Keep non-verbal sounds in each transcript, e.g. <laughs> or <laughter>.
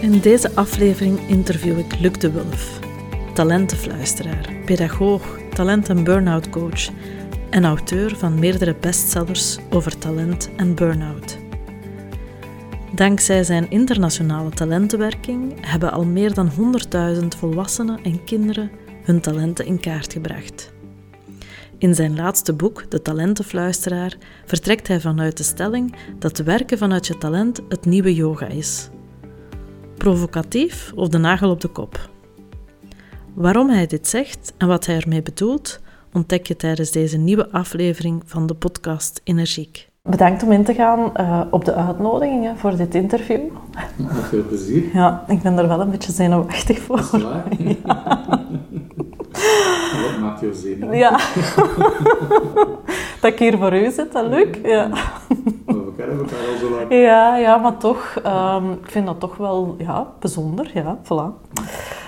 In deze aflevering interview ik Luc de Wulf, talentenfluisteraar, pedagoog, talent- en burn-out coach en auteur van meerdere bestsellers over talent en burn-out. Dankzij zijn internationale talentenwerking hebben al meer dan 100.000 volwassenen en kinderen hun talenten in kaart gebracht. In zijn laatste boek, De Talentenfluisteraar, vertrekt hij vanuit de stelling dat werken vanuit je talent het nieuwe yoga is. Provocatief of de nagel op de kop? Waarom hij dit zegt en wat hij ermee bedoelt, ontdek je tijdens deze nieuwe aflevering van de podcast Energiek. Bedankt om in te gaan uh, op de uitnodigingen voor dit interview. Met veel plezier. Ja, ik ben er wel een beetje zenuwachtig voor. Is waar? <laughs> Ja. <laughs> Wat maakt jou zenuwachtig? Ja. <laughs> dat ik hier voor u zit, dat lukt. Ja. We kennen elkaar al zo lang. Ja, ja, maar toch, um, ik vind dat toch wel ja, bijzonder. Ja, voilà.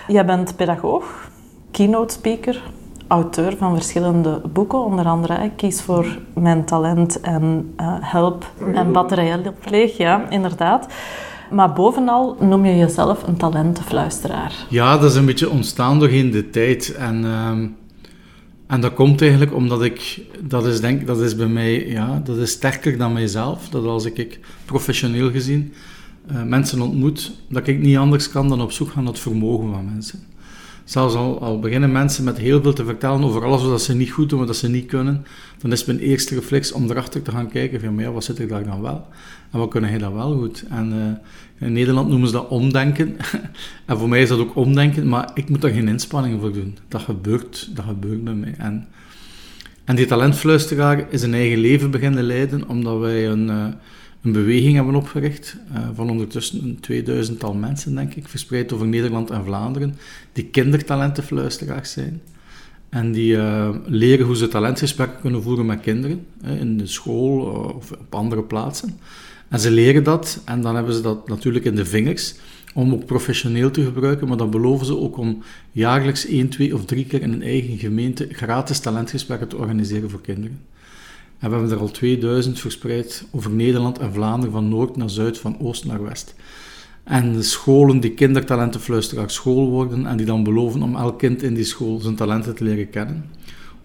Jij bent pedagoog, keynote speaker, auteur van verschillende boeken, onder andere Kies voor mijn talent en uh, Help en batterijenleeg, ja, inderdaad. Maar bovenal noem je jezelf een talentenfluisteraar. Ja, dat is een beetje ontstaan doorheen de tijd. En, uh, en dat komt eigenlijk omdat ik, dat is, denk, dat is bij mij, ja, dat is sterker dan mijzelf. Dat als ik, ik professioneel gezien uh, mensen ontmoet, dat ik niet anders kan dan op zoek gaan naar het vermogen van mensen. Zelfs al, beginnen mensen met heel veel te vertellen over alles wat ze niet goed doen, wat ze niet kunnen, dan is mijn eerste reflex om erachter te gaan kijken van, ja, wat zit er daar dan wel? En wat kunnen hij dan wel goed? En uh, in Nederland noemen ze dat omdenken. <laughs> en voor mij is dat ook omdenken, maar ik moet daar geen inspanningen voor doen. Dat gebeurt, dat gebeurt bij mij. En, en die talentfluisteraar is een eigen leven beginnen leiden, omdat wij een... Uh, een beweging hebben opgericht uh, van ondertussen een 2000-tal mensen, denk ik, verspreid over Nederland en Vlaanderen, die kindertalentenfluisteraars zijn. En die uh, leren hoe ze talentgesprekken kunnen voeren met kinderen, in de school of op andere plaatsen. En ze leren dat en dan hebben ze dat natuurlijk in de vingers om ook professioneel te gebruiken, maar dan beloven ze ook om jaarlijks één, twee of drie keer in een eigen gemeente gratis talentgesprekken te organiseren voor kinderen. En we hebben er al 2000 verspreid over Nederland en Vlaanderen, van noord naar zuid, van oost naar west. En de scholen die kindertalentenfluisteraars school worden en die dan beloven om elk kind in die school zijn talenten te leren kennen.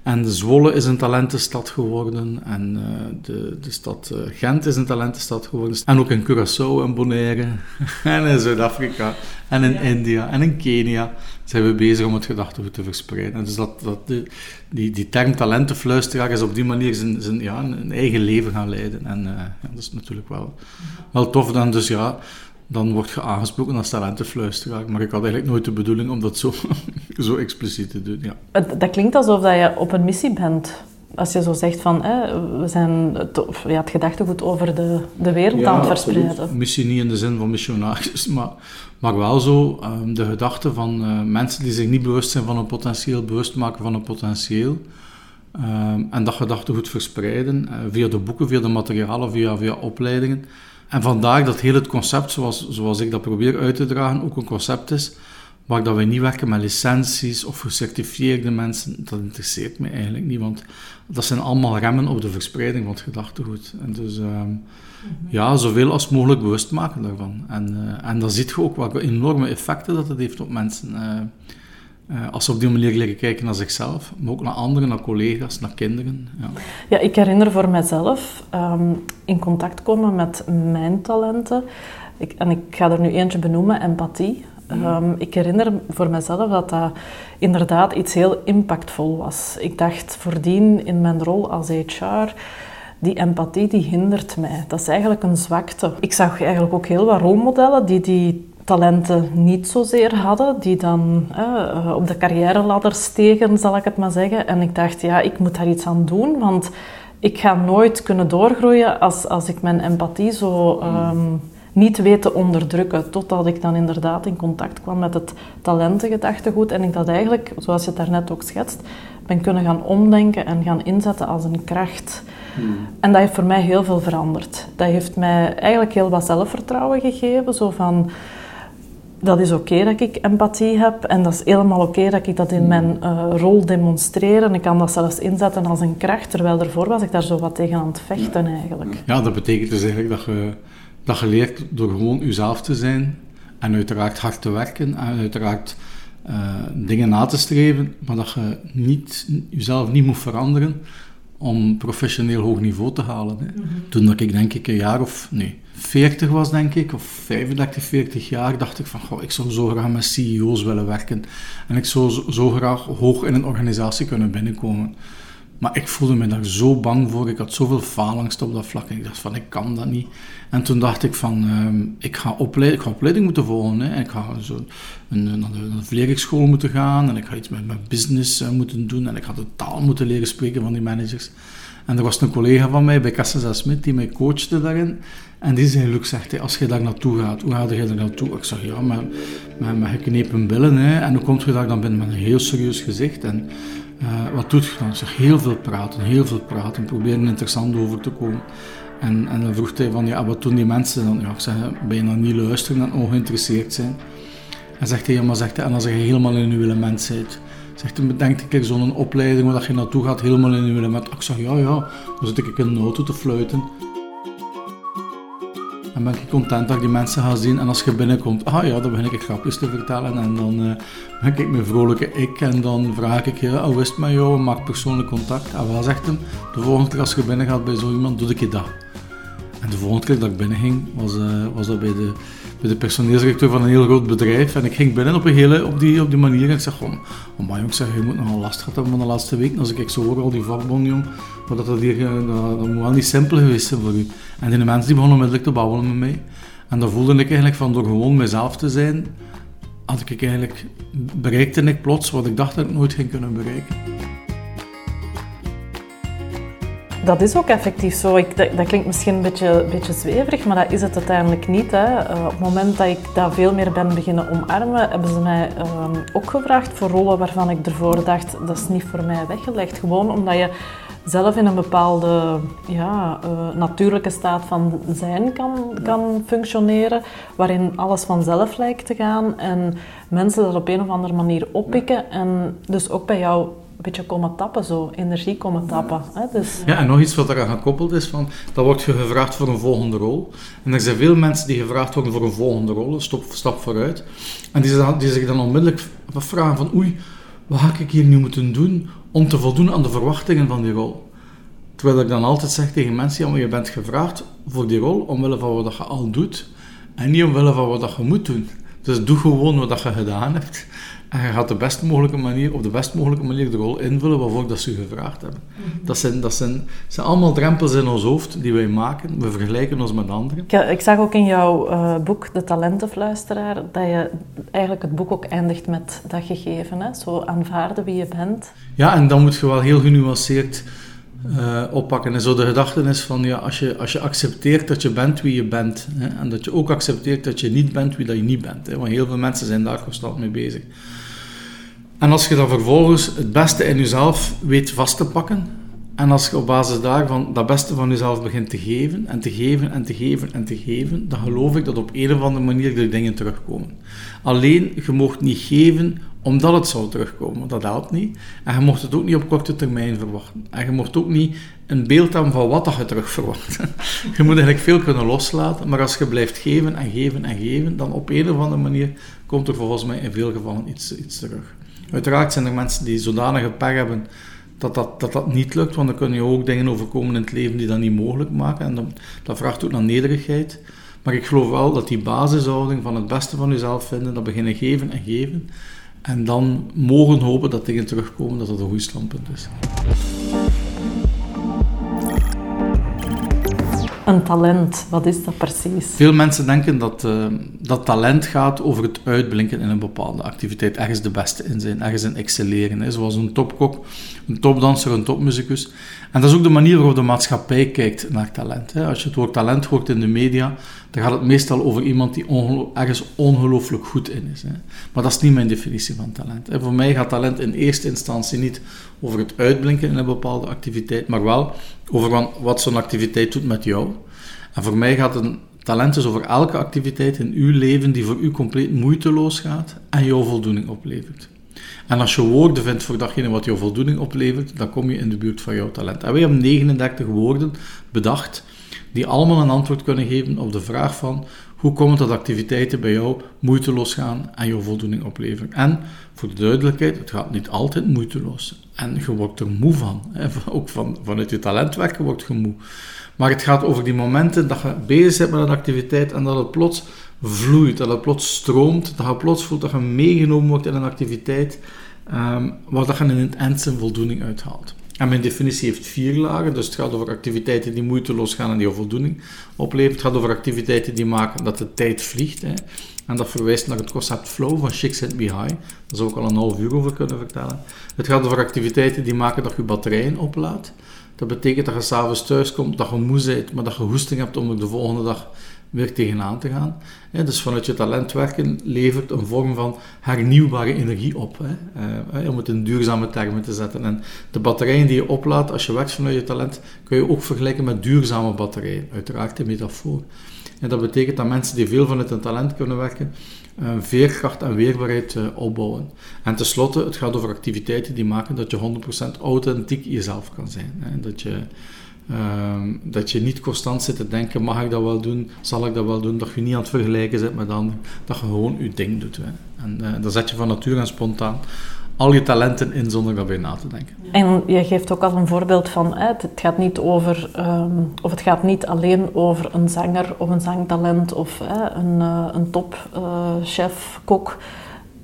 En Zwolle is een talentenstad geworden en uh, de, de stad uh, Gent is een talentenstad geworden. En ook in Curaçao en Bonaire <laughs> en in Zuid-Afrika en in ja. India en in Kenia zijn we bezig om het gedachtegoed te verspreiden. En dus dat, dat de, die, die term talentenfluisteraar is op die manier zijn, zijn, ja, een eigen leven gaan leiden. En uh, ja, dat is natuurlijk wel, wel tof. Dan dus ja, dan word je aangesproken als talentenfluisteraar. Maar ik had eigenlijk nooit de bedoeling om dat zo, <laughs> zo expliciet te doen. Ja. Dat klinkt alsof dat je op een missie bent. Als je zo zegt van, hè, we zijn het, ja, het gedachtegoed over de, de wereld ja, aan het verspreiden. Absoluut. Missie niet in de zin van missionaris, <laughs> maar, maar wel zo um, de gedachte van uh, mensen die zich niet bewust zijn van hun potentieel, bewust maken van hun potentieel. Um, en dat gedachtegoed verspreiden uh, via de boeken, via de materialen, via, via opleidingen. En vandaar dat heel het concept, zoals, zoals ik dat probeer uit te dragen, ook een concept is waar dat wij niet werken met licenties of gecertificeerde mensen. Dat interesseert me eigenlijk niet, want dat zijn allemaal remmen op de verspreiding van het gedachtegoed. En dus um, mm-hmm. ja, zoveel als mogelijk bewust maken daarvan. En, uh, en dan ziet je ook wat enorme effecten dat het heeft op mensen. Uh, uh, als ze op die manier leren kijken naar zichzelf, maar ook naar anderen, naar collega's, naar kinderen. Ja, ja ik herinner voor mezelf um, in contact komen met mijn talenten. Ik, en ik ga er nu eentje benoemen, empathie. Ehm, ik herinner voor mezelf dat dat inderdaad iets heel impactvol was. Ik dacht voordien in mijn rol als HR, die empathie die hindert mij. Dat is eigenlijk een zwakte. Ik zag eigenlijk ook heel wat rolmodellen die die talenten niet zozeer hadden, die dan eh, op de carrière stegen, zal ik het maar zeggen. En ik dacht, ja, ik moet daar iets aan doen, want ik ga nooit kunnen doorgroeien als, als ik mijn empathie zo ehm, niet weet te onderdrukken. Totdat ik dan inderdaad in contact kwam met het talentengedachtegoed en ik dat eigenlijk, zoals je het daarnet ook schetst, ben kunnen gaan omdenken en gaan inzetten als een kracht. Hmm. En dat heeft voor mij heel veel veranderd. Dat heeft mij eigenlijk heel wat zelfvertrouwen gegeven, zo van dat is oké dat ik empathie heb en dat is helemaal oké dat ik dat in mijn uh, rol demonstreer en ik kan dat zelfs inzetten als een kracht, terwijl ervoor was ik daar zo wat tegen aan het vechten eigenlijk. Ja, dat betekent dus eigenlijk dat je, dat je leert door gewoon jezelf te zijn en uiteraard hard te werken en uiteraard uh, dingen na te streven, maar dat je niet, jezelf niet moet veranderen om professioneel hoog niveau te halen. Hè. Mhm. Toen dat ik denk ik een jaar of nee, 40 was, denk ik, of 35, 40 jaar, dacht ik van, goh, ik zou zo graag met CEO's willen werken. En ik zou zo graag hoog in een organisatie kunnen binnenkomen. Maar ik voelde me daar zo bang voor. Ik had zoveel faalangst op dat vlak. En ik dacht van, ik kan dat niet. En toen dacht ik van, ehm, ik, ga opleiding, ik ga opleiding moeten volgen. Hè. Ik ga zo een, naar de, moeten gaan. En ik ga iets met mijn business uh, moeten doen. En ik ga de taal moeten leren spreken van die managers. En er was een collega van mij bij Cassasa Smit die mij coachte daarin. En die zei, Luc, zegt hij, als je daar naartoe gaat, hoe ga je daar naartoe? Ik zeg, ja, met, met, met geknepen billen. Hè. En hoe komt je daar dan binnen met een heel serieus gezicht? En uh, wat doet je dan? Zeg, heel veel praten, heel veel praten. Proberen interessant over te komen. En, en dan vroeg hij van, ja, wat doen die mensen dan? Ja, ik zeg, bijna niet luisteren en ongeïnteresseerd zijn. En zegt hij, ja, maar zegt hij, en als je helemaal in je element bent, Zegt hij, bedenk een keer zo'n opleiding waar je naartoe gaat, helemaal in je element. Ik zeg, ja, ja, dan zit ik in een auto te fluiten. En ben ik content dat ik die mensen ga zien. En als je binnenkomt, ah ja, dan begin ik grapjes te vertellen. En dan uh, ben ik mijn vrolijke ik. En dan vraag ik, ja, hoe is het met jou? Maak persoonlijk contact. En wat zegt hem? De volgende keer als je binnen gaat bij zo iemand, doe ik je dat. En de volgende keer dat ik binnen ging, was, uh, was dat bij de bij de personeelsdirecteur van een heel groot bedrijf. En ik ging binnen op, een hele, op, die, op die manier. En ik zeg oh maar jong, zeg, je moet nogal last gehad hebben van de laatste week. Als ik zo hoor, al die vakbonden, jong, maar dat, dat, hier, eh, dat moet wel niet simpel geweest zijn voor u. En die mensen die begonnen onmiddellijk te babbelen met mij. En dan voelde ik eigenlijk van door gewoon mezelf te zijn, had ik eigenlijk, bereikte ik plots wat ik dacht dat ik nooit ging kunnen bereiken. Dat is ook effectief zo. Ik, dat, klinkt misschien een beetje, beetje zweverig, maar dat is het uiteindelijk niet. Hè. Uh, op het moment dat ik dat veel meer ben beginnen omarmen, hebben ze mij uh, ook gevraagd voor rollen waarvan ik ervoor dacht, dat is niet voor mij weggelegd. Gewoon omdat je zelf in een bepaalde ja, uh, natuurlijke staat van zijn kan, kan functioneren, waarin alles vanzelf lijkt te gaan en mensen dat op een of andere manier oppikken en dus ook bij jou beetje komen tappen, zo, energie komen tappen. Hè? Dus, ja, en nog iets wat eraan gekoppeld is, van, dan word je gevraagd voor een volgende rol. En er zijn veel mensen die gevraagd worden voor een volgende rol, stap, stap vooruit. En die, die zich dan onmiddellijk vragen van, oei, wat ga ik hier nu moeten doen om te voldoen aan de verwachtingen van die rol? Terwijl ik dan altijd zeg tegen mensen, ja, je bent gevraagd voor die rol omwille van wat je al doet, en niet omwille van wat je moet doen. Dus doe gewoon wat je gedaan hebt. En je gaat de best mogelijke manier, op de best mogelijke manier de rol invullen waarvoor dat ze gevraagd hebben. Mhm. Dat, zijn, dat zijn, zijn allemaal drempels in ons hoofd die wij maken. We vergelijken ons met anderen. Ik, ik zag ook in jouw uh, boek, De Talentenfluisteraar, dat je eigenlijk het boek ook eindigt met dat gegeven. Hè? Zo aanvaarden wie je bent. Ja, en dan moet je wel heel genuanceerd uh, oppakken. En zo de gedachte is van, ja, als je, als je accepteert dat je bent wie je bent, hè, en dat je ook accepteert dat je niet bent wie dat je niet bent, hè, want heel veel mensen zijn daar constant mee bezig. En als je dan vervolgens het beste in jezelf weet vast te pakken, en als je op basis daarvan dat beste van jezelf begint te geven, en te geven, en te geven, en te geven, dan geloof ik dat op een of andere manier de dingen terugkomen. Alleen, je mocht niet geven omdat het zou terugkomen. Dat helpt niet. En je mocht het ook niet op korte termijn verwachten. En je mocht ook niet een beeld hebben van wat dat je terug verwacht. <laughs> je moet eigenlijk veel kunnen loslaten, maar als je blijft geven en geven en geven, dan op een of andere manier komt er volgens mij in veel gevallen iets, iets terug. Uiteraard zijn er mensen die zodanige pech hebben dat dat, dat dat niet lukt, want dan kunnen je ook dingen overkomen in het leven die dat niet mogelijk maken. En dat vraagt ook naar nederigheid. Maar ik geloof wel dat die basishouding van het beste van jezelf vinden, dat beginnen geven en geven. En dan mogen hopen dat dingen terugkomen, dat dat een goed standpunt is. Een talent, wat is dat precies? Veel mensen denken dat, uh, dat talent gaat over het uitblinken in een bepaalde activiteit. Ergens de beste in zijn, ergens in excelleren. Hè. Zoals een topkok, een topdanser, een topmuzikus. En dat is ook de manier waarop de maatschappij kijkt naar talent. Hè. Als je het woord talent hoort in de media, dan gaat het meestal over iemand die ergens ongelooflijk goed in is. Hè. Maar dat is niet mijn definitie van talent. Voor mij gaat talent in eerste instantie niet over het uitblinken in een bepaalde activiteit, maar wel over wat zo'n activiteit doet met jou. En voor mij gaat een talent dus over elke activiteit in uw leven die voor u compleet moeiteloos gaat en jou voldoening oplevert. En als je woorden vindt voor datgene wat jou voldoening oplevert, dan kom je in de buurt van jouw talent. En wij hebben 39 woorden bedacht die allemaal een antwoord kunnen geven op de vraag van hoe komt het dat activiteiten bij jou moeiteloos gaan en jou voldoening opleveren. En voor de duidelijkheid, het gaat niet altijd moeiteloos. En je wordt er moe van. Hè. <laughs> Ook van, vanuit je talent werken wordt je moe. Maar het gaat over die momenten dat je bezig bent met een activiteit en dat het plots vloeit, dat het plots stroomt, dat je plots voelt dat je meegenomen wordt in een activiteit um, waar dat je een intense voldoening uithaalt. En mijn definitie heeft vier lagen, dus het gaat over activiteiten die moeiteloos gaan en die voldoening opleveren. Het gaat over activiteiten die maken dat de tijd vliegt. Hè. En dat verwijst naar het concept flow van Me High. Daar zou ik al een half uur over kunnen vertellen. Het gaat over activiteiten die maken dat je batterijen oplaadt. Dat betekent dat je s'avonds thuis komt, dat je moe bent, maar dat je hoesting hebt om de volgende dag weer tegenaan te gaan. dus vanuit je talent werken levert een vorm van hernieuwbare energie op, eh, om het in duurzame termen te zetten. En de batterijen die je oplaadt als je werkt vanuit je talent, kun je ook vergelijken met duurzame batterijen, uiteraard de metafoor. En dat betekent dat mensen die veel vanuit hun talent kunnen werken, uh, veerkracht en weerbaarheid uh, opbouwen. En tenslotte, het gaat over activiteiten die maken dat je 100% authentiek jezelf kan zijn. Hè. Dat, je, uh, dat je niet constant zit te denken, mag ik dat wel doen, zal ik dat wel doen, dat je niet aan het vergelijken zit met anderen, dat je gewoon je ding doet. Hè. En uh, zet je van nature en spontaan al je talenten in zonder daarbij na te denken. En je geeft ook al een voorbeeld van, het gaat niet over, um, of het gaat niet alleen over een zanger of een zangtalent of een, uh, een topchef, kok.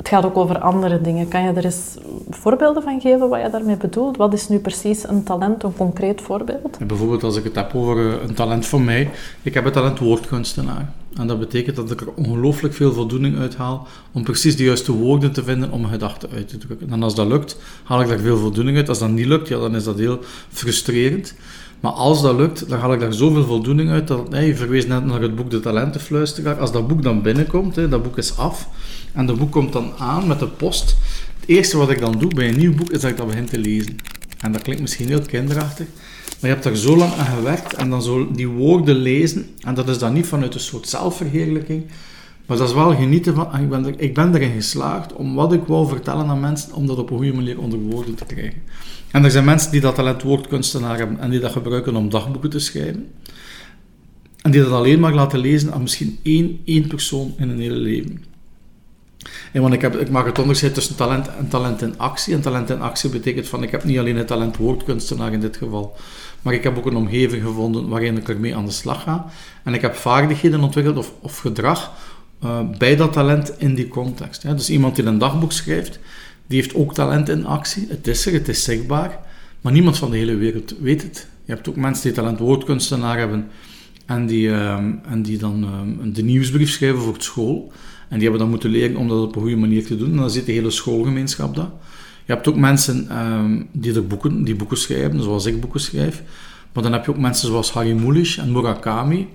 Het gaat ook over andere dingen. Kan je er eens voorbeelden van geven wat je daarmee bedoelt? Wat is nu precies een talent, een concreet voorbeeld? bijvoorbeeld als ik het heb over eh, een talent van mij. Ik heb het talent woordkunstenaar. En dat betekent dat ik er ongelooflijk veel voldoening uit haal om precies de juiste woorden te vinden om mijn gedachten uit te drukken. En als dat lukt, haal ik daar veel voldoening uit. Als dat niet lukt, ja, dan is dat heel frustrerend. Maar als dat lukt, dan haal ik daar zoveel voldoening uit. Dat, nee, je verwees net naar het boek De Talentenfluisteraar. Als dat boek dan binnenkomt, dat boek is af, en dat boek komt dan aan met de post. Het eerste wat ik dan doe bij een nieuw boek, is dat ik dat begin te lezen. En dat klinkt misschien heel kinderachtig, maar je hebt daar zo lang aan gewerkt en dan zo die woorden lezen. En dat is dan niet vanuit een soort zelfverheerlijking, maar dat is wel genieten van. Ik ben, er, ik ben erin geslaagd om wat ik wou vertellen aan mensen, om dat op een goede manier onder woorden te krijgen. En er zijn mensen die dat talent woordkunstenaar hebben en die dat gebruiken om dagboeken te schrijven. En die dat alleen maar laten lezen aan misschien één, één persoon in een hele leven. En want ik, heb, ik maak het onderscheid tussen talent en talent in actie. En talent in actie betekent van ik heb niet alleen het talent woordkunstenaar in dit geval, maar ik heb ook een omgeving gevonden waarin ik ermee aan de slag ga. En ik heb vaardigheden ontwikkeld of, of gedrag uh, bij dat talent in die context. Dus iemand die een dagboek schrijft, die heeft ook talent in actie. Het is er, het is zichtbaar, maar niemand van de hele wereld weet het. Je hebt ook mensen die talent woordkunstenaar hebben en die, uh, en die dan uh, de nieuwsbrief schrijven voor het school. En die hebben dan moeten leren om dat op een goede manier te doen. En dan zit de hele schoolgemeenschap daar. Je hebt ook mensen um, die, er boeken, die boeken schrijven, zoals ik boeken schrijf. Maar dan heb je ook mensen zoals Harry Mulisch en Murakami.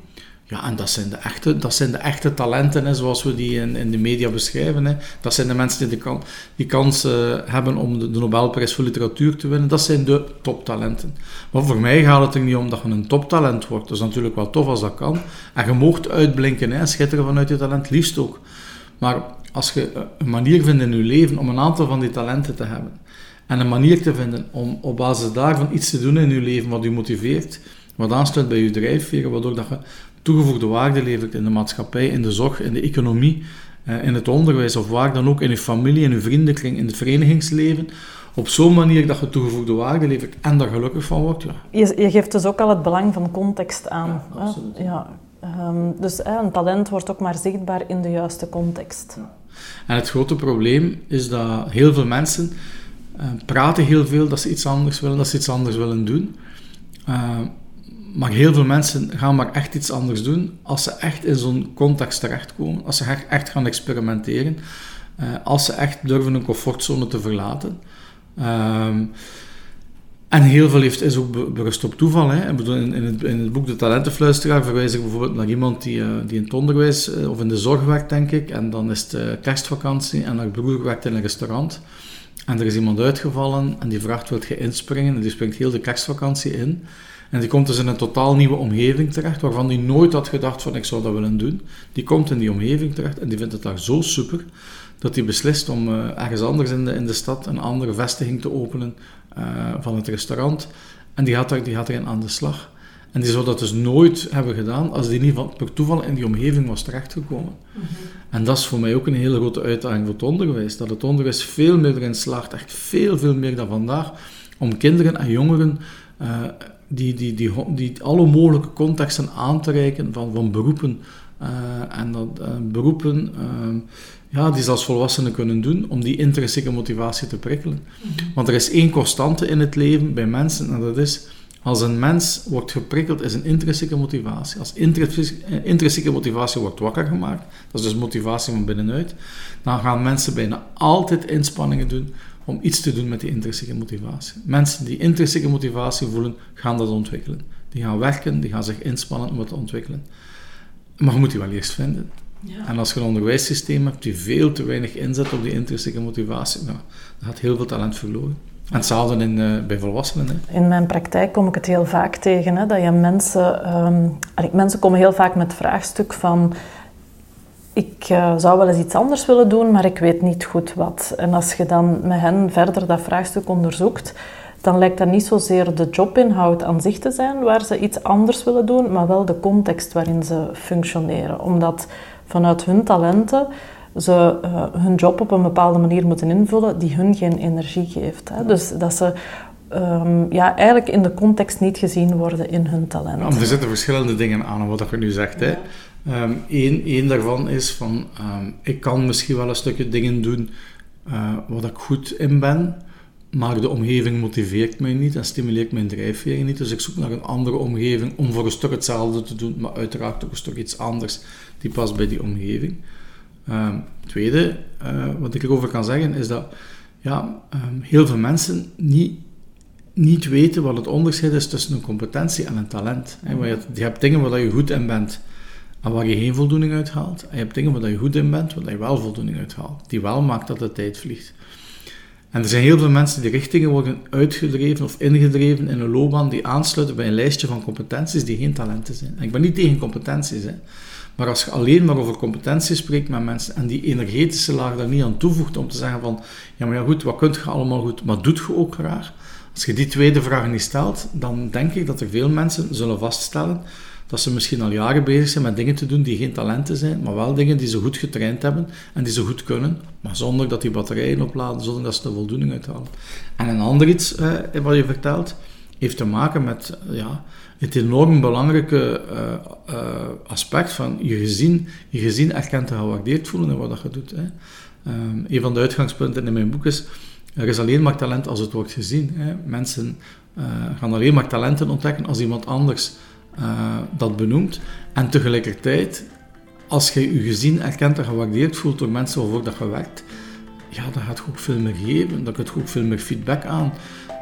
Ja, en dat zijn de echte, dat zijn de echte talenten, hè, zoals we die in, in de media beschrijven. Hè. Dat zijn de mensen die de die kans uh, hebben om de, Nobelprijs voor literatuur te winnen. Dat zijn de toptalenten. Maar voor mij gaat het er niet om dat je een toptalent wordt. Dat is natuurlijk wel tof als dat kan. En je moogt uitblinken hè, schitteren vanuit je talent, liefst ook. Maar als je een manier vindt in je leven om een aantal van die talenten te hebben, en een manier te vinden om op basis daarvan iets te doen in je leven wat je motiveert, wat aansluit bij je drijfveren, waardoor dat je toegevoegde waarde levert in de maatschappij, in de zorg, in de economie, eh, in het onderwijs of waar dan ook, in je familie, in je vriendenkring, in het verenigingsleven, op zo'n manier dat je toegevoegde waarde levert en daar gelukkig van wordt. Ja. Je, je geeft dus ook al het belang van context aan. Ja, absoluut. Ja, Ehm, dus een talent wordt ook maar zichtbaar in de juiste context. En het grote probleem is dat heel veel mensen uh, praten heel veel dat ze iets anders willen, dat ze iets anders willen doen. Uh, maar heel veel mensen gaan maar echt iets anders doen als ze echt in zo'n context terechtkomen, als ze echt gaan experimenteren, uh, als ze echt durven een comfortzone te verlaten. Ehm, en heel veel heeft, is ook berust op toeval. Hè. In, in, het, in, het, boek De Talentenfluisteraar verwijs ik bijvoorbeeld naar iemand die, uh, die in het onderwijs uh, of in de zorg werkt, denk ik. En dan is het kerstvakantie en haar broer werkt in een restaurant. En er is iemand uitgevallen en die vraagt, wilt je inspringen? En die springt heel de kerstvakantie in. En die komt dus in een totaal nieuwe omgeving terecht, waarvan hij nooit had gedacht van ik zou dat willen doen. Die komt in die omgeving terecht en die vindt het daar zo super, dat hij beslist om uh, ergens anders in de, in de stad een andere vestiging te openen uh, van het restaurant. En die gaat, er, die gaat erin aan de slag. En die zou dat dus nooit hebben gedaan als die niet van, per toeval in die omgeving was terechtgekomen. Mm -hmm. En dat is voor mij ook een hele grote uitdaging voor het onderwijs. Dat het onderwijs veel meer erin slaagt, echt veel, veel meer dan vandaag, om kinderen en jongeren uh, die, die, die, die, alle mogelijke contexten aan te reiken van, van beroepen. Uh, en dat uh, beroepen uh, ja, die ze als volwassenen kunnen doen om die intrinsieke motivatie te prikkelen. Mm -hmm. Want er is één constante in het leven bij mensen en dat is als een mens wordt geprikkeld, is een intrinsieke motivatie. Als intrinsieke motivatie wordt wakker gemaakt, dat is dus motivatie van binnenuit, dan gaan mensen bijna altijd inspanningen doen om iets te doen met die intrinsieke motivatie. Mensen die intrinsieke motivatie voelen, gaan dat ontwikkelen. Die gaan werken, die gaan zich inspannen om het te ontwikkelen. Maar je moet die wel eerst vinden. Ja. En als je een onderwijssysteem hebt die veel te weinig inzet op die intrinsieke motivatie, nou, dan gaat heel veel talent verloren. En hetzelfde in, uh, bij volwassenen. Hè. In mijn praktijk kom ik het heel vaak tegen. Hè, dat je mensen, um, mensen komen heel vaak met het vraagstuk van... Ik uh, zou wel eens iets anders willen doen, maar ik weet niet goed wat. En als je dan met hen verder dat vraagstuk onderzoekt, dan lijkt dat niet zozeer de jobinhoud aan zich te zijn waar ze iets anders willen doen, maar wel de context waarin ze functioneren. Omdat vanuit hun talenten ze uh, hun job op een bepaalde manier moeten invullen die hun geen energie geeft. Hè. Dus dat ze um, ja, eigenlijk in de context niet gezien worden in hun talent. Ja, er zitten verschillende dingen aan wat je nu zegt. Ja. Eén um, daarvan is van, um, ik kan misschien wel een stukje dingen doen uh, wat ik goed in ben, maar de omgeving motiveert mij niet en stimuleert mijn drijfveren niet. Dus ik zoek naar een andere omgeving om voor een stuk hetzelfde te doen, maar uiteraard ook een stuk iets anders die past bij die omgeving. Um, tweede, uh, wat ik erover kan zeggen, is dat ja, heel veel mensen niet, niet weten wat het onderscheid is tussen een competentie en een talent. Je, hebt dingen waar je goed in bent waar je geen voldoening uit haalt. En je hebt dingen waar je goed in bent, waar je wel voldoening uit haalt. Die wel maakt dat de tijd vliegt. En er zijn heel veel mensen die richtingen worden uitgedreven of ingedreven in een loopbaan die aansluiten bij een lijstje van competenties die geen talenten zijn. En ik ben niet tegen competenties, hè. Maar als je alleen maar over competenties spreekt met mensen en die energetische laag daar niet aan toevoegt om te zeggen van, ja maar ja goed, wat kunt je allemaal goed, maar doet je ook graag? Als je die tweede vraag niet stelt, dan denk ik dat er veel mensen zullen vaststellen dat ze misschien al jaren bezig zijn met dingen te doen die geen talenten zijn, maar wel dingen die ze goed getraind hebben en die ze goed kunnen, maar zonder dat die batterijen opladen, zonder dat ze er voldoening uithalen. En een ander iets eh, wat je vertelt, heeft te maken met ja, het enorm belangrijke uh, uh, aspect van je gezin, je gezin erkend en gewaardeerd voelen in wat dat je doet. Hè. Um, een van de uitgangspunten in mijn boek is, er is alleen maar talent als het wordt gezien. Hè. Mensen uh, gaan alleen maar talenten ontdekken als iemand anders dat benoemt. En tegelijkertijd, als je je gezin erkend en gewaardeerd voelt door mensen waarvoor dat je werkt, ja, dan gaat je ook veel meer geven, dan krijg je ook veel meer feedback aan.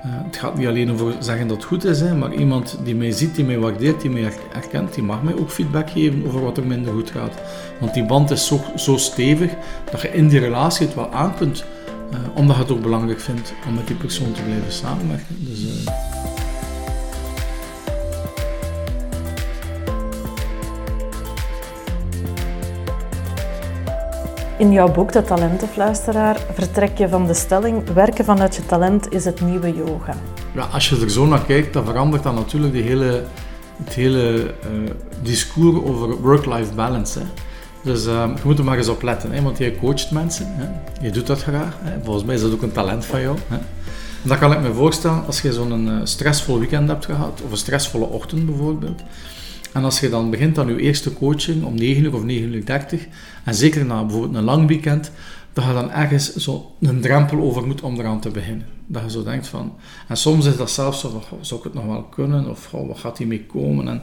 Uh, het gaat niet alleen over zeggen dat het goed is, hè, maar iemand die mij ziet, die mij waardeert, die mij herkent, die mag mij ook feedback geven over wat er minder goed gaat. Want die band is zo, zo stevig dat je in die relatie het wel aan kunt, uh, omdat je het ook belangrijk vindt om met die persoon te blijven samenwerken. Dus. In jouw boek De Talentenfluisteraar vertrek je van de stelling werken vanuit je talent is het nieuwe yoga. Ja, als je er zo naar kijkt, dan verandert dan natuurlijk die hele, het hele uh, discours over work-life balance. Hè. Dus uh, je moet er maar eens op letten, hè, want jij coacht mensen. Hè. Je doet dat graag. Hè. Volgens mij is dat ook een talent van jou. Hè. En dan kan ik me voorstellen, als je zo'n uh, stressvol weekend hebt gehad, of een stressvolle ochtend bijvoorbeeld, En als je dan begint aan je eerste coaching om 9 uur of 9 uur 30, en zeker na bijvoorbeeld een lang weekend, dat je dan ergens een drempel over moet om eraan te beginnen. Dat je zo denkt van... En soms is dat zelfs zo zou ik het nog wel kunnen? Of wat gaat die mee komen? En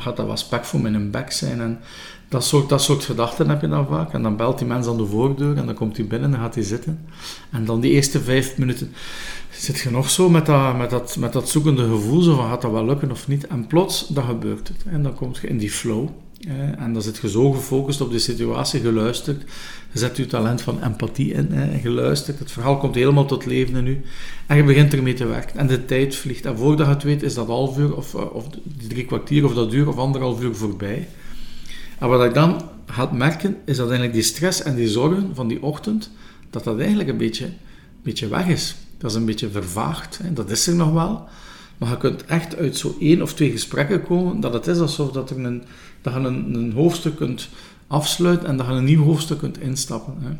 gaat dat wel spek voor mijn bek zijn? En dat soort, dat soort gedachten heb je dan vaak. En dan belt die mens aan de voordeur en dan komt hij binnen en gaat hij zitten. En dan die eerste vijf minuten zit je nog zo met dat, met dat, met dat zoekende gevoel, van gaat dat wel lukken of niet. En plots, dan gebeurt het. En dan kom je in die flow. En dan zit je zo gefocust op de situatie, geluisterd. Je zet je talent van empathie in en geluisterd. Het verhaal komt helemaal tot leven in u. En je begint ermee te werken. En de tijd vliegt. En voordat je het weet, is dat half uur of, eh, of drie kwartier of dat uur of anderhalf uur voorbij. En wat ik dan ga merken, is dat eigenlijk die stress en die zorgen van die ochtend, dat dat eigenlijk een beetje, beetje weg is. Dat is een beetje vervaagd. Dat is er nog wel. Maar je kunt echt uit zo één of twee gesprekken komen, dat het is alsof dat, er een, dat je een, een hoofdstuk kunt afsluiten en dat je een nieuw hoofdstuk kunt instappen. Hè.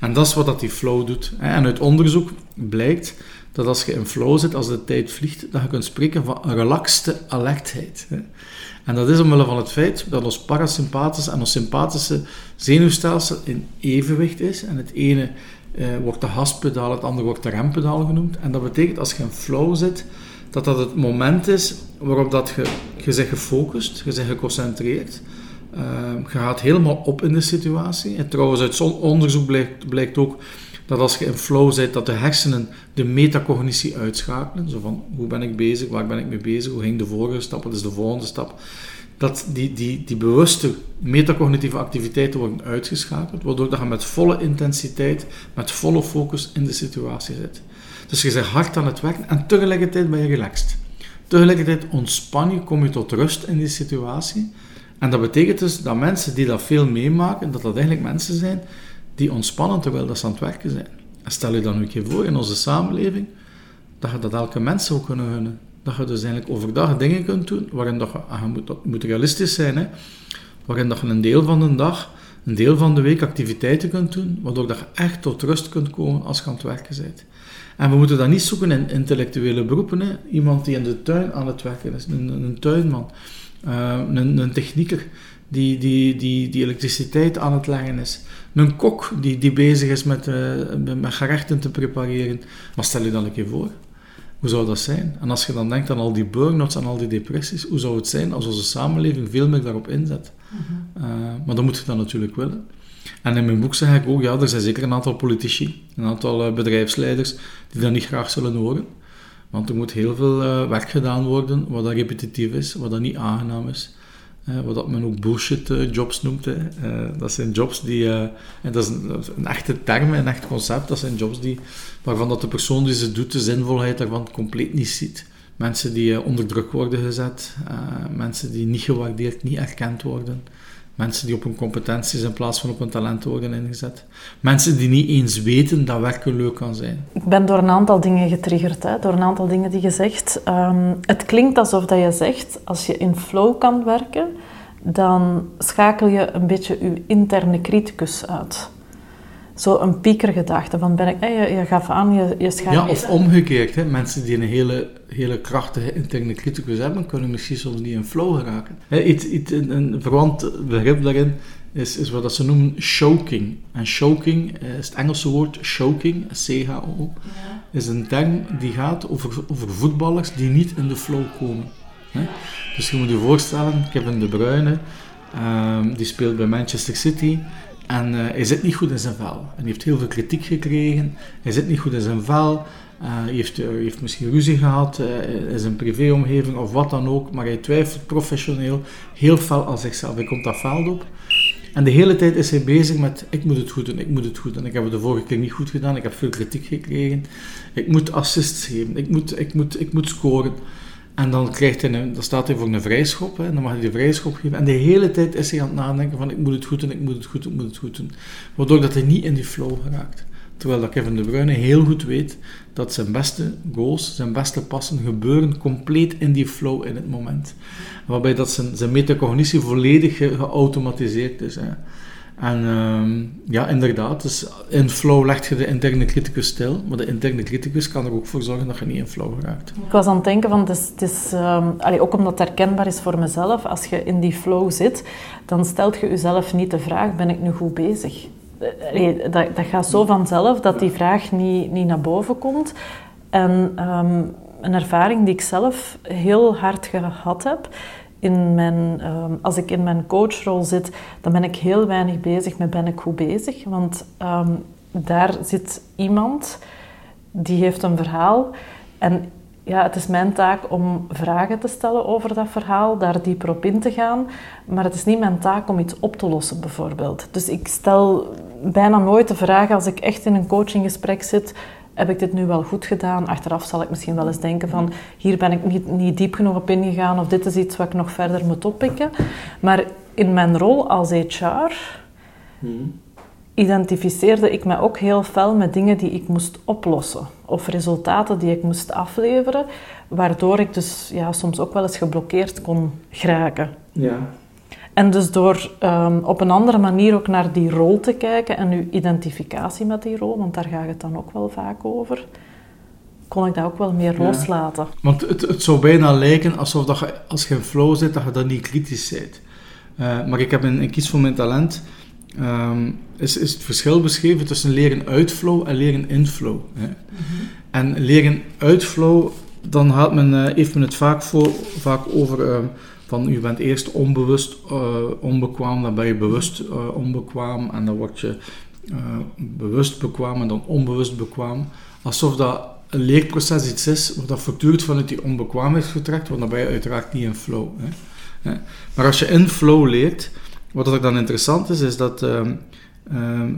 En dat is wat dat die flow doet. Hè. En uit onderzoek blijkt dat als je in flow zit, als de tijd vliegt, dat je kunt spreken van een relaxte alertheid. Hè. En dat is omwille van het feit dat ons parasympathische en ons sympathische zenuwstelsel in evenwicht is. En het ene eh, wordt de haspedaal, het andere wordt de rempedaal genoemd. En dat betekent als je in flow zit, dat dat het moment is waarop dat je, je bent gefocust, je bent geconcentreerd. Uh, je gaat helemaal op in de situatie. En trouwens, uit zo'n onderzoek blijkt, blijkt ook dat als je in flow zit, dat de hersenen de metacognitie uitschakelen. Zo van, hoe ben ik bezig, waar ben ik mee bezig, hoe ging de vorige stap, wat is de volgende stap. Dat die, die, die bewuste metacognitieve activiteiten worden uitgeschakeld, waardoor dat je met volle intensiteit, met volle focus in de situatie zit. Dus je bent hard aan het werken en tegelijkertijd ben je relaxed. Tegelijkertijd ontspan je, kom je tot rust in die situatie. En dat betekent dus dat mensen die dat veel meemaken, dat dat eigenlijk mensen zijn die ontspannen terwijl dat ze aan het werken zijn. En stel je dan een keer voor in onze samenleving dat je dat elke mens zou kunnen gunnen. Dat je dus eigenlijk overdag dingen kunt doen waarin dat je, ah, je moet, dat moet realistisch zijn, hè, waarin dat je een deel van de dag, een deel van de week activiteiten kunt doen, waardoor dat je echt tot rust kunt komen als je aan het werken bent. En we moeten dat niet zoeken in intellectuele beroepen. Hè. Iemand die in de tuin aan het werken is, een, een tuinman, uh, een, een technieker die, die, die, die elektriciteit aan het leggen is. Een kok die, die bezig is met, uh, met gerechten te prepareren. Maar stel je dan een keer voor, hoe zou dat zijn? En als je dan denkt aan al die burn-outs en al die depressies, hoe zou het zijn als onze samenleving veel meer daarop inzet? Mhm. uh, maar dan moet je dat natuurlijk willen. En in mijn boek zeg ik ook, ja, er zijn zeker een aantal politici, een aantal uh, bedrijfsleiders die dat niet graag zullen horen. Want er moet heel veel werk gedaan worden wat dat repetitief is, wat dat niet aangenaam is wat dat men ook bullshit eh, jobs noemt. Hè. Eh, dat zijn jobs die, en dat is een, een, echte term, een echt concept, dat zijn jobs die, waarvan dat de persoon die ze doet, de zinvolheid daarvan compleet niet ziet. Mensen die onder druk worden gezet, mensen die niet gewaardeerd, niet erkend worden. Mensen die op hun competenties in plaats van op hun talenten worden ingezet. Mensen die niet eens weten dat werken leuk kan zijn. Ik ben door een aantal dingen getriggerd, hè? door een aantal dingen die je zegt. Um, het klinkt alsof dat je zegt, als je in flow kan werken, dan schakel je een beetje je interne criticus uit zo een piekergedachte. Van ben ik, je, je gaf aan, je, je Ja, of omgekeerd. Hè. Mensen die een hele, hele krachtige interne criticus hebben, kunnen misschien soms niet in flow geraken. Hè, iets, iets, een, een verwant begrip daarin is, is wat ze noemen choking. En choking is het Engelse woord choking, C-H-O, is een term die gaat over, over voetballers die niet in de flow komen. Hè. Dus je moet je voorstellen, Kevin De Bruyne, um, die speelt bij Manchester City en uh, hij zit niet goed in zijn vel. En hij heeft heel veel kritiek gekregen. Hij zit niet goed in zijn vel. Uh, hij, heeft, uh, heeft misschien ruzie gehad in zijn privéomgeving of wat dan ook. Maar hij twijfelt professioneel heel fel aan zichzelf. Hij komt dat veld op. En de hele tijd is hij bezig met: ik moet het goed doen, ik moet het goed doen. Ik heb het de vorige keer niet goed gedaan, ik heb veel kritiek gekregen. Ik moet assists geven, ik moet, ik moet, ik moet scoren. En dan, krijgt hij een, dan staat hij voor een vrijschop, hè, en dan mag hij de vrijschop geven. En de hele tijd is hij aan het nadenken van ik moet het goed doen, ik moet het goed doen, ik moet het goed doen. Waardoor dat hij niet in die flow geraakt. Terwijl dat Kevin De Bruyne heel goed weet dat zijn beste goals, zijn beste passen gebeuren compleet in die flow in het moment. Waarbij dat zijn, zijn metacognitie volledig geautomatiseerd is. Hè. En ehm, ja, inderdaad, dus in flow leg je de interne criticus stil, maar de interne criticus kan er ook voor zorgen dat je niet in flow raakt. Ik was aan het denken van, het is, het is um, ook omdat het herkenbaar is voor mezelf, als je in die flow zit, dan stelt je jezelf niet de vraag, ben ik nu goed bezig? Allee, dat, dat gaat zo vanzelf dat die vraag niet, niet naar boven komt. En um, een ervaring die ik zelf heel hard gehad heb, in mijn, um, als ik in mijn coachrol zit, dan ben ik heel weinig bezig met ben ik goed bezig. Want um, daar zit iemand die heeft een verhaal en ja, het is mijn taak om vragen te stellen over dat verhaal, daar dieper op in te gaan. Maar het is niet mijn taak om iets op te lossen, bijvoorbeeld. Dus ik stel bijna nooit de vraag als ik echt in een coachinggesprek zit: heb ik dit nu wel goed gedaan? Achteraf zal ik misschien wel eens denken van, hier ben ik niet, niet diep genoeg op ingegaan of dit is iets wat ik nog verder moet oppikken. Maar in mijn rol als HR identificeerde ik me ook heel fel met dingen die ik moest oplossen of resultaten die ik moest afleveren, waardoor ik dus ja, soms ook wel eens geblokkeerd kon geraken. Ja. En dus door um, op een andere manier ook naar die rol te kijken en uw identificatie met die rol, want daar gaat het dan ook wel vaak over, kon ik dat ook wel meer ja. loslaten. Want het, het zou bijna lijken alsof dat je, als je in flow zit, dat je dan niet kritisch bent. Uh, maar ik heb in, in Kies voor Mijn Talent um, is, is het verschil beschreven tussen leren uit flow en leren in flow. Hè. Mm -hmm. En leren uit flow, dan had men, uh, heeft men het vaak, voor, vaak over... Uh, van je bent eerst onbewust uh, onbekwaam, dan ben je bewust uh, onbekwaam en dan word je uh, bewust bekwaam en dan onbewust bekwaam. Alsof dat een leerproces iets is wat dat voortdurend vanuit die onbekwaamheid vertrekt, want dan ben je uiteraard niet in flow. Hè. Maar als je in flow leert, wat er dan interessant is, is dat, ehm, ehm,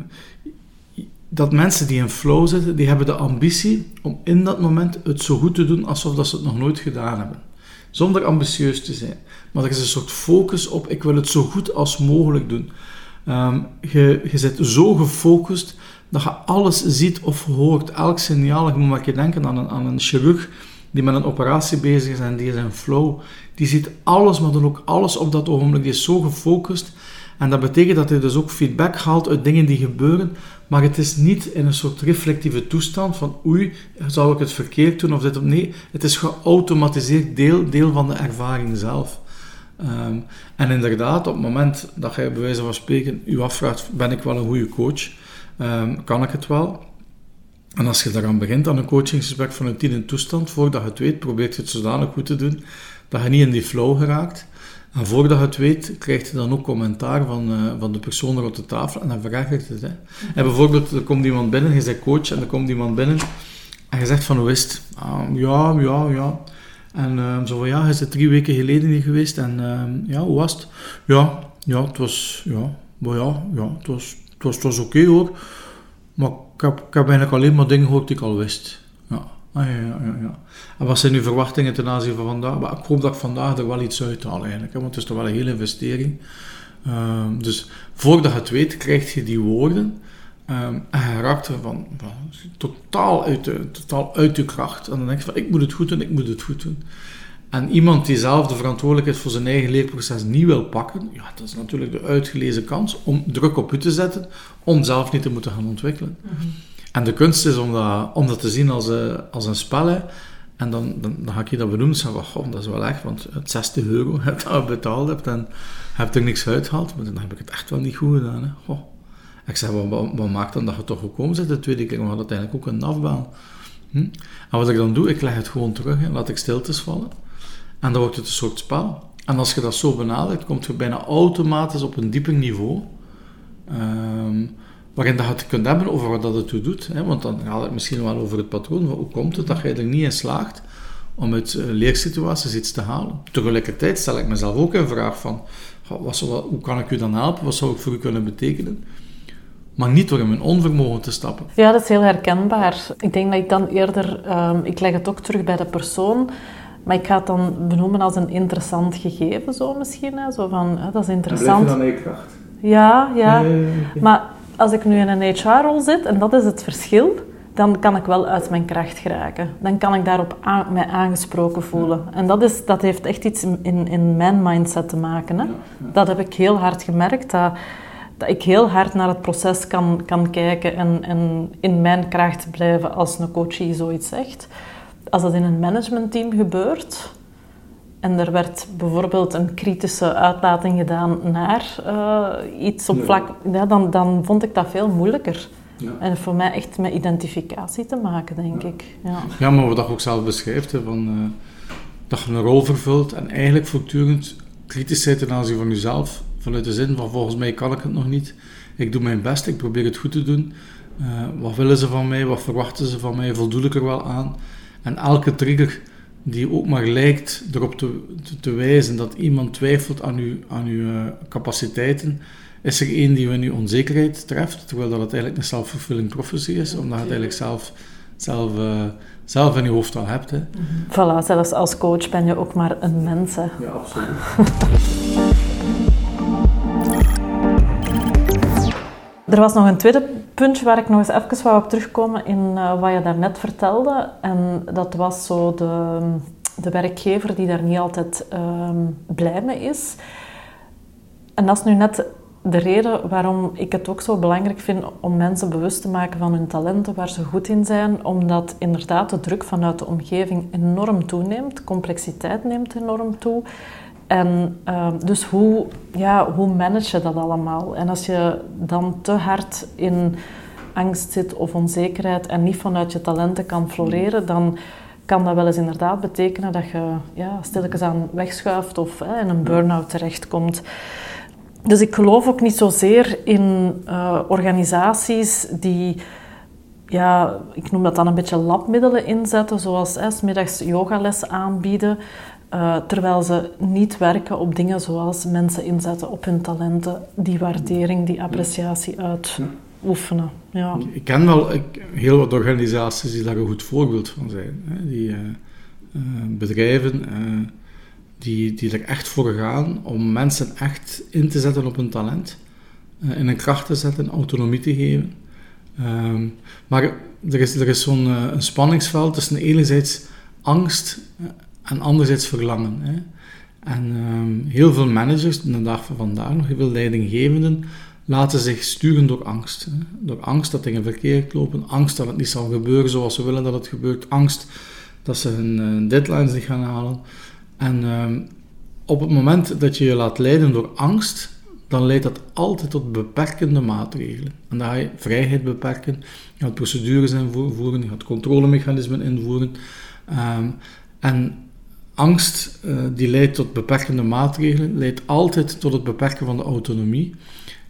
dat mensen die in flow zitten, die hebben de ambitie om in dat moment het zo goed te doen alsof dat ze het nog nooit gedaan hebben zonder ambitieus te zijn. Maar er is een soort focus op, ik wil het zo goed als mogelijk doen. Um, je, je zit zo gefocust dat je alles ziet of hoort, elk signaal. Ik moet maar je denken aan een, aan een chirurg die met een operatie bezig is en die is in flow. Die ziet alles, maar dan ook alles op dat ogenblik. Die is zo gefocust. En dat betekent dat hij dus ook feedback haalt uit dingen die gebeuren, maar het is niet in een soort reflectieve toestand van oei, zou ik het verkeerd doen of dit of nee. Het is geautomatiseerd deel, deel van de ervaring zelf. Um, en inderdaad, op het moment dat jij bij wijze van spreken je afvraagt, ben ik wel een goede coach? Um, kan ik het wel? En als je daaraan begint aan een coachingsgesprek vanuit die toestand, voordat je het weet, probeer je het zodanig goed te doen dat je niet in die flow geraakt. En voordat je het weet, krijg je dan ook commentaar van, uh, van de persoon rond de tafel en dan verergert het. Hè. En bijvoorbeeld, er komt iemand binnen, je bent coach en er komt iemand binnen en je zegt van, hoe is het? Uh, ja, ja, ja. En uh, zo van, ja, je bent drie weken geleden hier geweest en ja, hoe was het? Ja, ja, het was, ja, maar ja, ja het was, het was, het was oké hoor. Maar ik heb, ik heb eigenlijk alleen maar dingen gehoord die ik al wist. Ja. Ah, ja, ja, ja. En wat zijn uw verwachtingen ten aanzien van vandaag? Maar ik hoop dat ik vandaag er wel iets uithaal eigenlijk, hè, want het is toch wel een hele investering. Um, dus voordat je het weet, krijg je die woorden um, en je raakt er van, van, totaal, uit de, totaal uit je kracht. En dan denk je van, ik moet het goed doen, ik moet het goed doen. En iemand die zelf de verantwoordelijkheid voor zijn eigen leerproces niet wil pakken, ja, dat is natuurlijk de uitgelezen kans om druk op u te zetten, om zelf niet te moeten gaan ontwikkelen. Mm -hmm. En de kunst is om dat, om dat te zien als, uh, als een spel. Hè. En dan, dan, dan, ga ik je dat benoemen. Zeg, oh, dat is wel echt, want het 60 euro <laughs> heb je betaald hebt en heb er niks uitgehaald. Maar dan heb ik het echt wel niet goed gedaan. Hè. Oh. Ik zeg, wat, wat, maakt dan dat je toch gekomen bent de tweede keer? We hadden uiteindelijk ook een afbaan. Hm? En wat ik dan doe, ik leg het gewoon terug en laat ik stiltes vallen. En dan wordt het een soort spel. En als je dat zo benadert, komt je bijna automatisch op een dieper niveau. Um, waarin dat je het kunt hebben over wat dat het toe doet. Hè? Want dan gaat het misschien wel over het patroon. Hoe komt het dat je er niet in slaagt om uit uh, leersituaties iets te halen? Tegelijkertijd stel ik mezelf ook een vraag van, wat zou, hoe kan ik u dan helpen? Wat zou ik voor u kunnen betekenen? Maar niet door in mijn onvermogen te stappen. Ja, dat is heel herkenbaar. Ik denk dat ik dan eerder, um, ik leg het ook terug bij de persoon, maar ik ga het dan benoemen als een interessant gegeven, zo misschien. Hè? Zo van, hè, dat is interessant. En blijf je dan kracht? Ja, ja. Nee, nee, nee. Maar als ik nu in een HR-rol zit, en dat is het verschil, dan kan ik wel uit mijn kracht geraken. Dan kan ik daarop aan, mij aangesproken voelen. En dat, is, dat heeft echt iets in, in mijn mindset te maken. Hè? Dat heb ik heel hard gemerkt. Dat, dat ik heel hard naar het proces kan, kan kijken en, en in mijn kracht blijven als een coachie zoiets zegt. Als dat in een managementteam gebeurt en er werd bijvoorbeeld een kritische uitlating gedaan naar uh, iets op vlak, ja, dan, dan vond ik dat veel moeilijker. Ja. En voor mij echt met identificatie te maken, denk ik. Ja. ja, maar wat je ook zelf beschrijft, van, uh, dat je een rol vervult en eigenlijk voortdurend kritisch bent ten aanzien van jezelf, vanuit de zin van volgens mij kan ik het nog niet, ik doe mijn best, ik probeer het goed te doen. Uh, wat willen ze van mij, wat verwachten ze van mij, voldoe ik er wel aan? En elke trigger die ook maar lijkt erop te, te, wijzen dat iemand twijfelt aan uw, aan uw uh, capaciteiten, is er één die in uw onzekerheid treft, terwijl dat het eigenlijk een self-fulfilling prophecy is, omdat je het eigenlijk zelf, zelf, uh, zelf in je hoofd al hebt. Hè. Mm -hmm. Voilà, zelfs als coach ben je ook maar een mens. Hè. Ja, absoluut. <laughs> er was nog een tweede puntje waar ik nog eens even wou op terugkomen in uh, wat je daarnet vertelde. En dat was zo de, de werkgever die daar niet altijd um, blij mee is. En dat is nu net de reden waarom ik het ook zo belangrijk vind om mensen bewust te maken van hun talenten, waar ze goed in zijn, omdat inderdaad de druk vanuit de omgeving enorm toeneemt, complexiteit neemt enorm toe. En uh, dus hoe, ja, hoe manage je dat allemaal? En als je dan te hard in angst zit of onzekerheid en niet vanuit je talenten kan floreren, dan kan dat wel eens inderdaad betekenen dat je ja, stilletjes aan wegschuift of hè, in een burn-out terechtkomt. Dus ik geloof ook niet zozeer in uh, organisaties die, ja, ik noem dat dan een beetje labmiddelen inzetten, zoals hè, middags yogales aanbieden, uh, terwijl ze niet werken op dingen zoals mensen inzetten op hun talenten, die waardering, die appreciatie uitoefenen. Ja. Ik ken wel heel wat organisaties die daar een goed voorbeeld van zijn. Hè? Die uh, uh, bedrijven die, die er echt voor gaan om mensen echt in te zetten op hun talent, in een kracht te zetten, autonomie te geven. Ehm, maar er is, er is zo'n spanningsveld tussen enerzijds angst en anderzijds verlangen. Hè. En um, heel veel managers, de dag van vandaag nog, heel veel leidinggevenden, laten zich sturen door angst. Hè. Door angst dat dingen verkeerd lopen, angst dat het niet zal gebeuren zoals ze willen dat het gebeurt, angst dat ze hun uh, deadlines niet gaan halen. En um, op het moment dat je je laat leiden door angst, dan leidt dat altijd tot beperkende maatregelen. En dan ga je vrijheid beperken, je gaat procedures invoeren, je gaat controlemechanismen invoeren. Um, en angst uh, die leidt tot beperkende maatregelen, leidt altijd tot het beperken van de autonomie.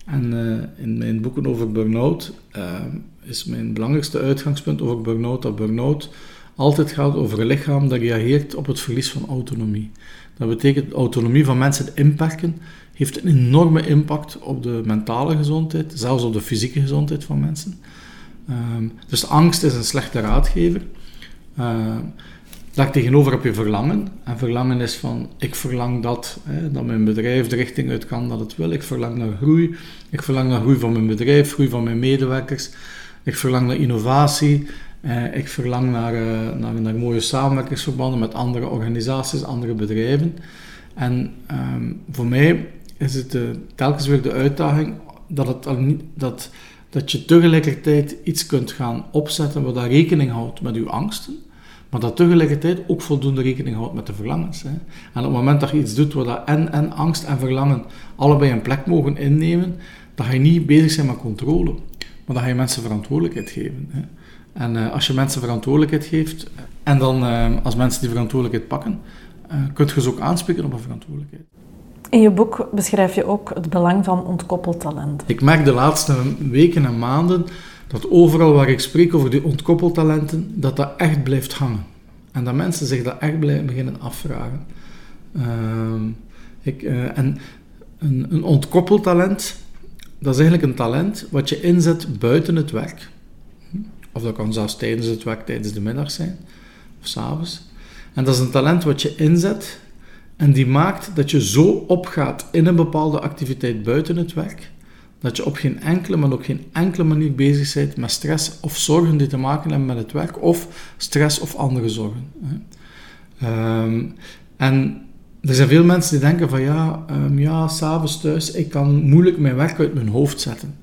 En uh, in mijn boeken over burn-out uh, is mijn belangrijkste uitgangspunt over burn-out dat burn-out altijd gaat over een lichaam dat reageert op het verlies van autonomie. Dat betekent autonomie van mensen inperken heeft een enorme impact op de mentale gezondheid, zelfs op de fysieke gezondheid van mensen. Um, dus angst is een slechte raadgever. Daar tegenover heb je verlangen. En verlangen is van, ik verlang dat, hè, dat mijn bedrijf de richting uit kan dat het wil. Ik verlang naar groei. Ik verlang naar groei van mijn bedrijf, groei van mijn medewerkers. Ik verlang naar innovatie. Eh, ik verlang naar, uh, naar, naar, mooie samenwerkingsverbanden met andere organisaties, andere bedrijven. En um, voor mij is het uh, telkens weer de uitdaging dat, het niet, dat, dat je tegelijkertijd iets kunt gaan opzetten wat daar rekening houdt met uw angsten maar dat tegelijkertijd ook voldoende rekening houdt met de verlangens. Hè. En op het moment dat je iets doet waar dat en, en angst en verlangen allebei een plek mogen innemen, dan ga je niet bezig zijn met controle, maar dan ga je mensen verantwoordelijkheid geven. Hè. En uh, als je mensen verantwoordelijkheid geeft, en dan uh, als mensen die verantwoordelijkheid pakken, uh, kun je ze ook aanspreken op een verantwoordelijkheid. In je boek beschrijf je ook het belang van ontkoppeld talent. Ik merk de laatste weken en maanden dat overal waar ik spreek over die ontkoppeltalenten, dat dat echt blijft hangen. En dat mensen zich dat echt blijven beginnen afvragen. Uh, ik, uh, en een, een ontkoppeltalent, dat is eigenlijk een talent wat je inzet buiten het werk. Of dat kan zelfs tijdens het werk, tijdens de middag zijn, of s'avonds. En dat is een talent wat je inzet en die maakt dat je zo opgaat in een bepaalde activiteit buiten het werk, dat je op geen enkele, maar ook geen enkele manier bezig bent met stress of zorgen die te maken hebben met het werk, of stress of andere zorgen. Um, en er zijn veel mensen die denken van ja, um, ja, s'avonds thuis, ik kan moeilijk mijn werk uit mijn hoofd zetten.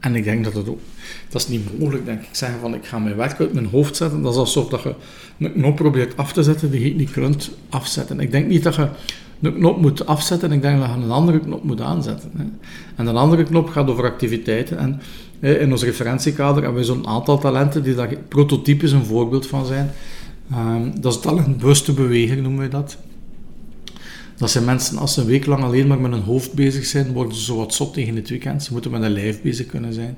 En ik denk dat het ook, dat is niet mogelijk, denk ik. Zeggen van ik ga mijn werk uit mijn hoofd zetten, dat is alsof dat je een knop probeert af te zetten die je niet kunt afzetten. Ik denk niet dat je een knop moet afzetten, ik denk dat je een andere knop moet aanzetten. Hè. En een andere knop gaat over activiteiten. En in ons referentiekader hebben we zo'n aantal talenten die daar prototypes een voorbeeld van zijn. Um, dat is talentbewuste beweging, noemen we dat. Dat zijn mensen, als ze een week lang alleen maar met hun hoofd bezig zijn, worden ze zo wat zot tegen het weekend. Ze moeten met een lijf bezig kunnen zijn.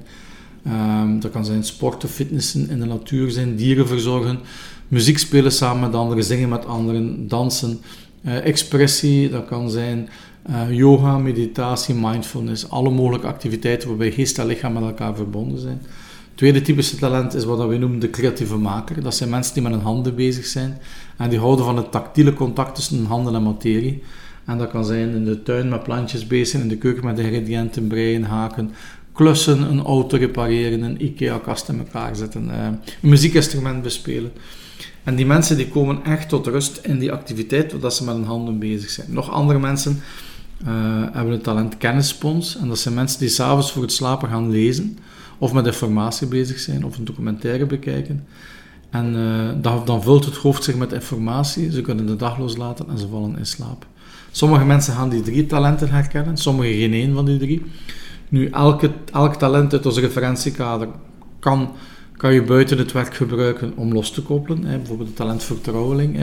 Um, dat kan zijn sporten, fitnessen, in de natuur zijn, dieren verzorgen, muziek spelen samen met anderen, zingen met anderen, dansen, expressie, dat kan zijn uh, yoga, meditatie, mindfulness, alle mogelijke activiteiten waarbij geest en lichaam met elkaar verbonden zijn. Tweede typische talent is wat we noemen de creatieve maker. Dat zijn mensen die met hun handen bezig zijn en die houden van het tactiele contact tussen handen en materie. En dat kan zijn in de tuin met plantjes bezig, in de keuken met ingrediënten breien, haken, klussen, een auto repareren, een IKEA-kast in elkaar zetten, uh, een muziekinstrument bespelen. En die mensen die komen echt tot rust in die activiteit, dat ze met hun handen bezig zijn. Nog andere mensen uh, hebben het talent kennisspons. En dat zijn mensen die s'avonds voor het slapen gaan lezen, of met informatie bezig zijn, of een documentaire bekijken. En uh, dan, vult het hoofd zich met informatie, ze kunnen de dag loslaten en ze vallen in slaap. Sommige mensen gaan die drie talenten herkennen, sommigen geen één van die drie. Nu, elke, elk talent uit ons referentiekader kan, kan je buiten het werk gebruiken om los te koppelen. Hè. Bijvoorbeeld het talent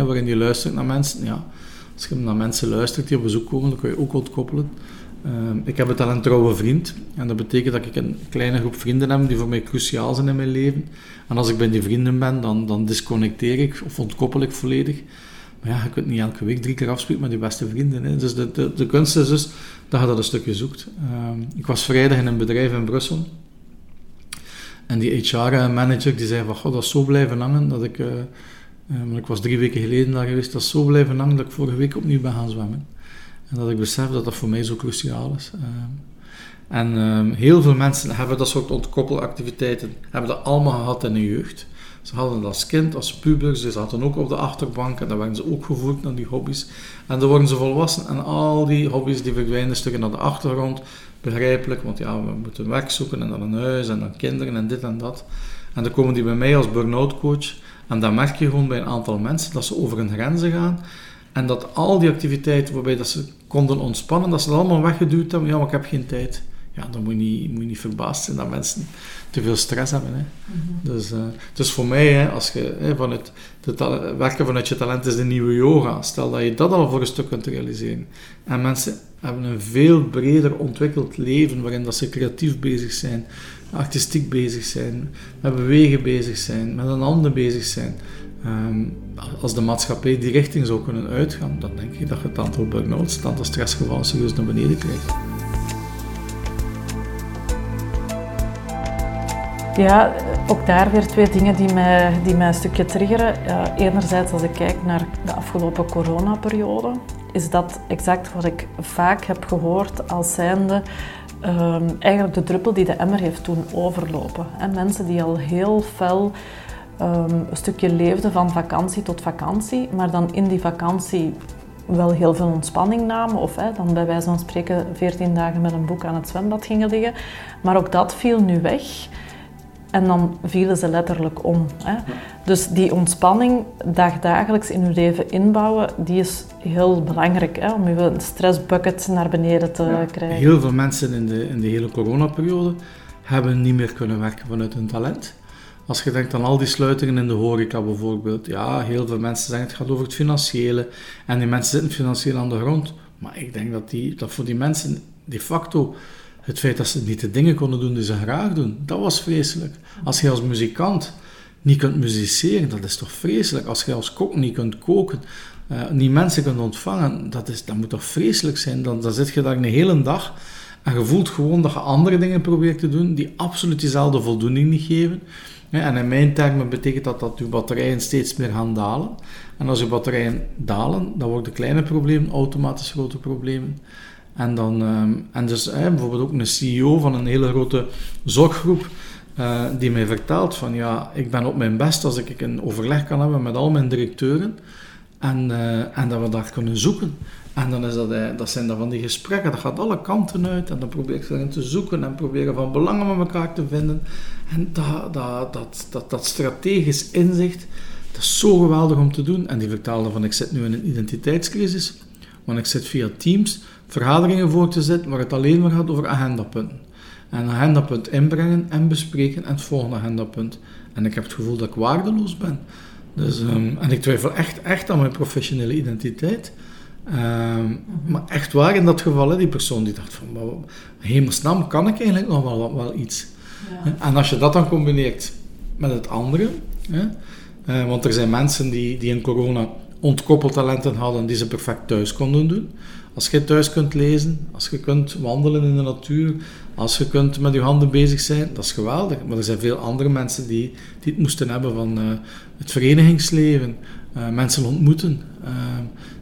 waarin je luistert naar mensen. Ja, als je naar mensen luistert die op bezoek komen, dan kun je ook ontkoppelen. Uh, ik heb het talent trouwe vriend. En dat betekent dat ik een kleine groep vrienden heb die voor mij cruciaal zijn in mijn leven. En als ik bij die vrienden ben, dan, dan disconnecteer ik of ontkoppel ik volledig. Maar ja, je kunt niet elke week drie keer afspreken met je beste vrienden. Hè. Dus de, de, de kunst is dus dat je dat een stukje zoekt. Uh, ik was vrijdag in een bedrijf in Brussel. En die HR-manager die zei van, god, dat is zo blijven hangen dat ik... Uh, uh, ik was drie weken geleden daar geweest, dat is zo blijven hangen dat ik vorige week opnieuw ben gaan zwemmen. En dat ik besef dat dat voor mij zo cruciaal is. Uh, en uh, heel veel mensen hebben dat soort ontkoppelactiviteiten, hebben dat allemaal gehad in de jeugd. Ze hadden dat als kind, als puber, ze zaten ook op de achterbank en dan werden ze ook gevoerd naar die hobby's. En dan worden ze volwassen en al die hobby's die verdwijnen stukken naar de achtergrond. Begrijpelijk, want ja, we moeten werk zoeken en dan een huis en dan kinderen en dit en dat. En dan komen die bij mij als burn-out coach en dan merk je gewoon bij een aantal mensen dat ze over hun grenzen gaan en dat al die activiteiten waarbij dat ze konden ontspannen, dat ze dat allemaal weggeduwd hebben. Ja, maar ik heb geen tijd ja, dan moet je niet, moet je niet verbaasd zijn dat mensen te veel stress hebben. Hè. Mhm. dus, uh, dus voor mij, hè, als je hè, vanuit het werken vanuit je talent is de nieuwe yoga. Stel dat je dat al voor een stuk kunt realiseren. En mensen hebben een veel breder ontwikkeld leven waarin dat ze creatief bezig zijn, artistiek bezig zijn, met bewegen bezig zijn, met een ander bezig zijn. Um, als de maatschappij die richting zou kunnen uitgaan, dan denk ik dat je het aantal burn-outs, het aantal stressgevallen serieus naar beneden krijgt. Ja, ook daar weer twee dingen die mij, die mij een stukje triggeren. enerzijds, als ik kijk naar de afgelopen coronaperiode, is dat exact wat ik vaak heb gehoord als zijnde um, eigenlijk de druppel die de emmer heeft toen overlopen. En mensen die al heel fel um, een stukje leefden van vakantie tot vakantie, maar dan in die vakantie wel heel veel ontspanning namen of hè, dan bij wijze van spreken 14 dagen met een boek aan het zwembad gingen liggen. Maar ook dat viel nu weg. En dan vielen ze letterlijk om. Hè. Dus die ontspanning dagdagelijks in je leven inbouwen, die is heel belangrijk hè, om je stressbucket naar beneden te krijgen. Heel veel mensen in de, in de hele coronaperiode hebben niet meer kunnen werken vanuit hun talent. Als je denkt aan al die sluitingen in de horeca bijvoorbeeld, ja, heel veel mensen zeggen het gaat over het financiële en die mensen zitten financieel aan de grond. Maar ik denk dat, die, dat voor die mensen de facto het feit dat ze niet de dingen konden doen die ze graag doen, dat was vreselijk. Als je als muzikant niet kunt musiceren, dat is toch vreselijk. Als je als kok niet kunt koken, uh, niet mensen kunt ontvangen, dat, is, dat moet toch vreselijk zijn. Dan, dan zit je daar een hele dag en je voelt gewoon dat je andere dingen probeert te doen die absoluut diezelfde voldoening niet geven. en in mijn termen betekent dat dat je batterijen steeds meer gaan dalen. En als je batterijen dalen, dan worden kleine problemen automatisch grote problemen. En, dan, ehm, en dus bijvoorbeeld ook een CEO van een hele grote zorggroep uh, die mij vertelt van ja, ik ben op mijn best als ik een overleg kan hebben met al mijn directeuren. En, eh, en dat we daar kunnen zoeken. En dan is dat, dat zijn dan van die gesprekken, dat gaat alle kanten uit. En dan probeer ik erin te zoeken en proberen van belangen met elkaar te vinden. En dat, dat, dat, dat, dat strategisch inzicht, dat is zo geweldig om te doen. En die vertaalde van, ik zit nu in een identiteitscrisis. Want ik zit via Teams vergaderingen voor te zitten waar het alleen maar gaat over agendapunten. En een agendapunt inbrengen en bespreken en het volgende agendapunt. En ik heb het gevoel dat ik waardeloos ben. Dus, um, en ik twijfel echt, echt aan mijn professionele identiteit. Um, maar echt waar in dat geval, hè, die persoon die dacht van, hemelsnaam, kan ik eigenlijk nog wel, wel iets? Ja. En als je dat dan combineert met het andere, hè, uh, want er zijn mensen die, die in corona ontkoppeltalenten hadden die ze perfect thuis konden doen. Als je thuis kunt lezen, als je kunt wandelen in de natuur, als je kunt met je handen bezig zijn, dat is geweldig. Maar er zijn veel andere mensen die, die het moesten hebben van uh, het verenigingsleven, uh, mensen ontmoeten, uh,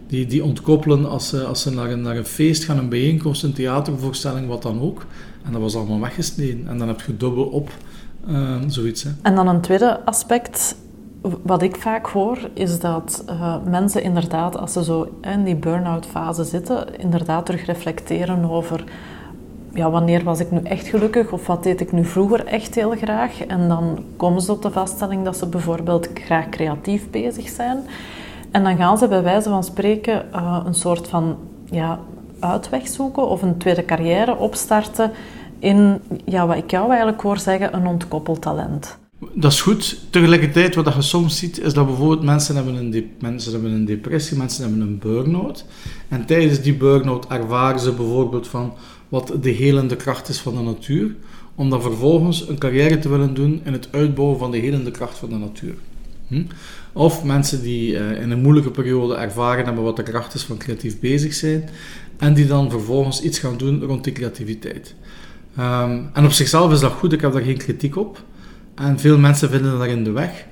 die, die ontkoppelen als ze, als ze naar, een, naar een feest gaan, een bijeenkomst, een theatervoorstelling, wat dan ook. En dat was allemaal weggesneden. En dan heb je dubbel op zoiets. Hè. En dan een tweede aspect wat ik vaak hoor, is dat uh, mensen inderdaad, als ze zo in die burn-out fase zitten, inderdaad terug reflecteren over ja, wanneer was ik nu echt gelukkig of wat deed ik nu vroeger echt heel graag. En dan komen ze tot de vaststelling dat ze bijvoorbeeld graag creatief bezig zijn. En dan gaan ze bij wijze van spreken uh, een soort van ja, uitweg zoeken of een tweede carrière opstarten in ja, wat ik jou eigenlijk hoor zeggen, een ontkoppeld talent. Dat is goed. Tegelijkertijd, wat je soms ziet, is dat bijvoorbeeld mensen hebben een, mensen hebben een depressie, mensen hebben een burn-out. En tijdens die burn-out ervaren ze bijvoorbeeld van wat de helende kracht is van de natuur, om dan vervolgens een carrière te willen doen in het uitbouwen van de helende kracht van de natuur. Hm? Of mensen die uh, in een moeilijke periode ervaren hebben wat de kracht is van creatief bezig zijn, en die dan vervolgens iets gaan doen rond die creativiteit. Um, en op zichzelf is dat goed, ik heb daar geen kritiek op. En veel mensen vinden dat in de weg.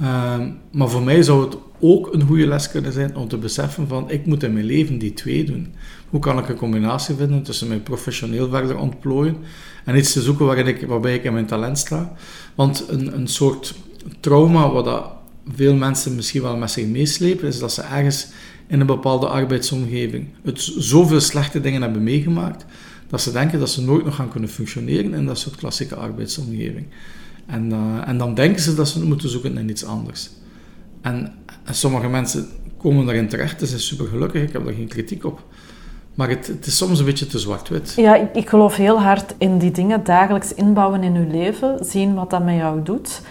Ehm, maar voor mij zou het ook een goede les kunnen zijn om te beseffen van ik moet in mijn leven die twee doen. Hoe kan ik een combinatie vinden tussen mij professioneel verder ontplooien en iets te zoeken waarin ik, waarbij ik in mijn talent sta. Want een, een soort trauma wat dat veel mensen misschien wel met zich meeslepen, is dat ze ergens in een bepaalde arbeidsomgeving het zoveel slechte dingen hebben meegemaakt, dat ze denken dat ze nooit nog gaan kunnen functioneren in dat soort klassieke arbeidsomgeving. En, uh, en dan denken ze dat ze moeten zoeken naar iets anders. En, en sommige mensen komen daarin terecht, ze zijn super gelukkig, ik heb daar geen kritiek op. Maar het, het is soms een beetje te zwart-wit. Ja, ik, ik, geloof heel hard in die dingen dagelijks inbouwen in je leven, zien wat dat met jou doet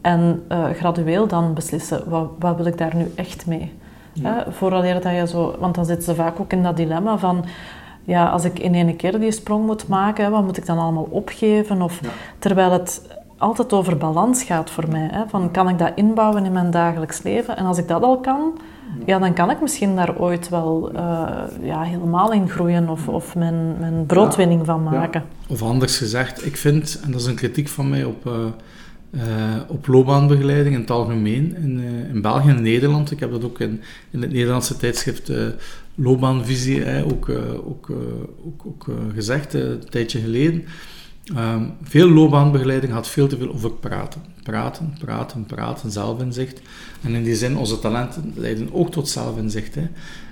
en uh, gradueel dan beslissen, wat, wat wil ik daar nu echt mee? Ja. Vooraleer dat je zo... Want dan zitten ze vaak ook in dat dilemma van ja, als ik in één keer die sprong moet maken, wat moet ik dan allemaal opgeven? Of, Terwijl het altijd over balans gaat voor mij. Hè? Van, kan ik dat inbouwen in mijn dagelijks leven? En als ik dat al kan, ja, dan kan ik misschien daar ooit wel uh, ja, helemaal in groeien of, of mijn, mijn broodwinning van maken. Of anders gezegd, ik vind, en dat is een kritiek van mij op, uh, uh, op loopbaanbegeleiding in het algemeen, in, in België en Nederland. Ik heb dat ook in, in het Nederlandse tijdschrift Loopbaanvisie ook, ook, ook, ook gezegd, een tijdje geleden. Um, veel loopbaanbegeleiding gaat veel te veel over praten. Praten, praten, praten, zelfinzicht. En in die zin, onze talenten leiden ook tot zelfinzicht. Hè.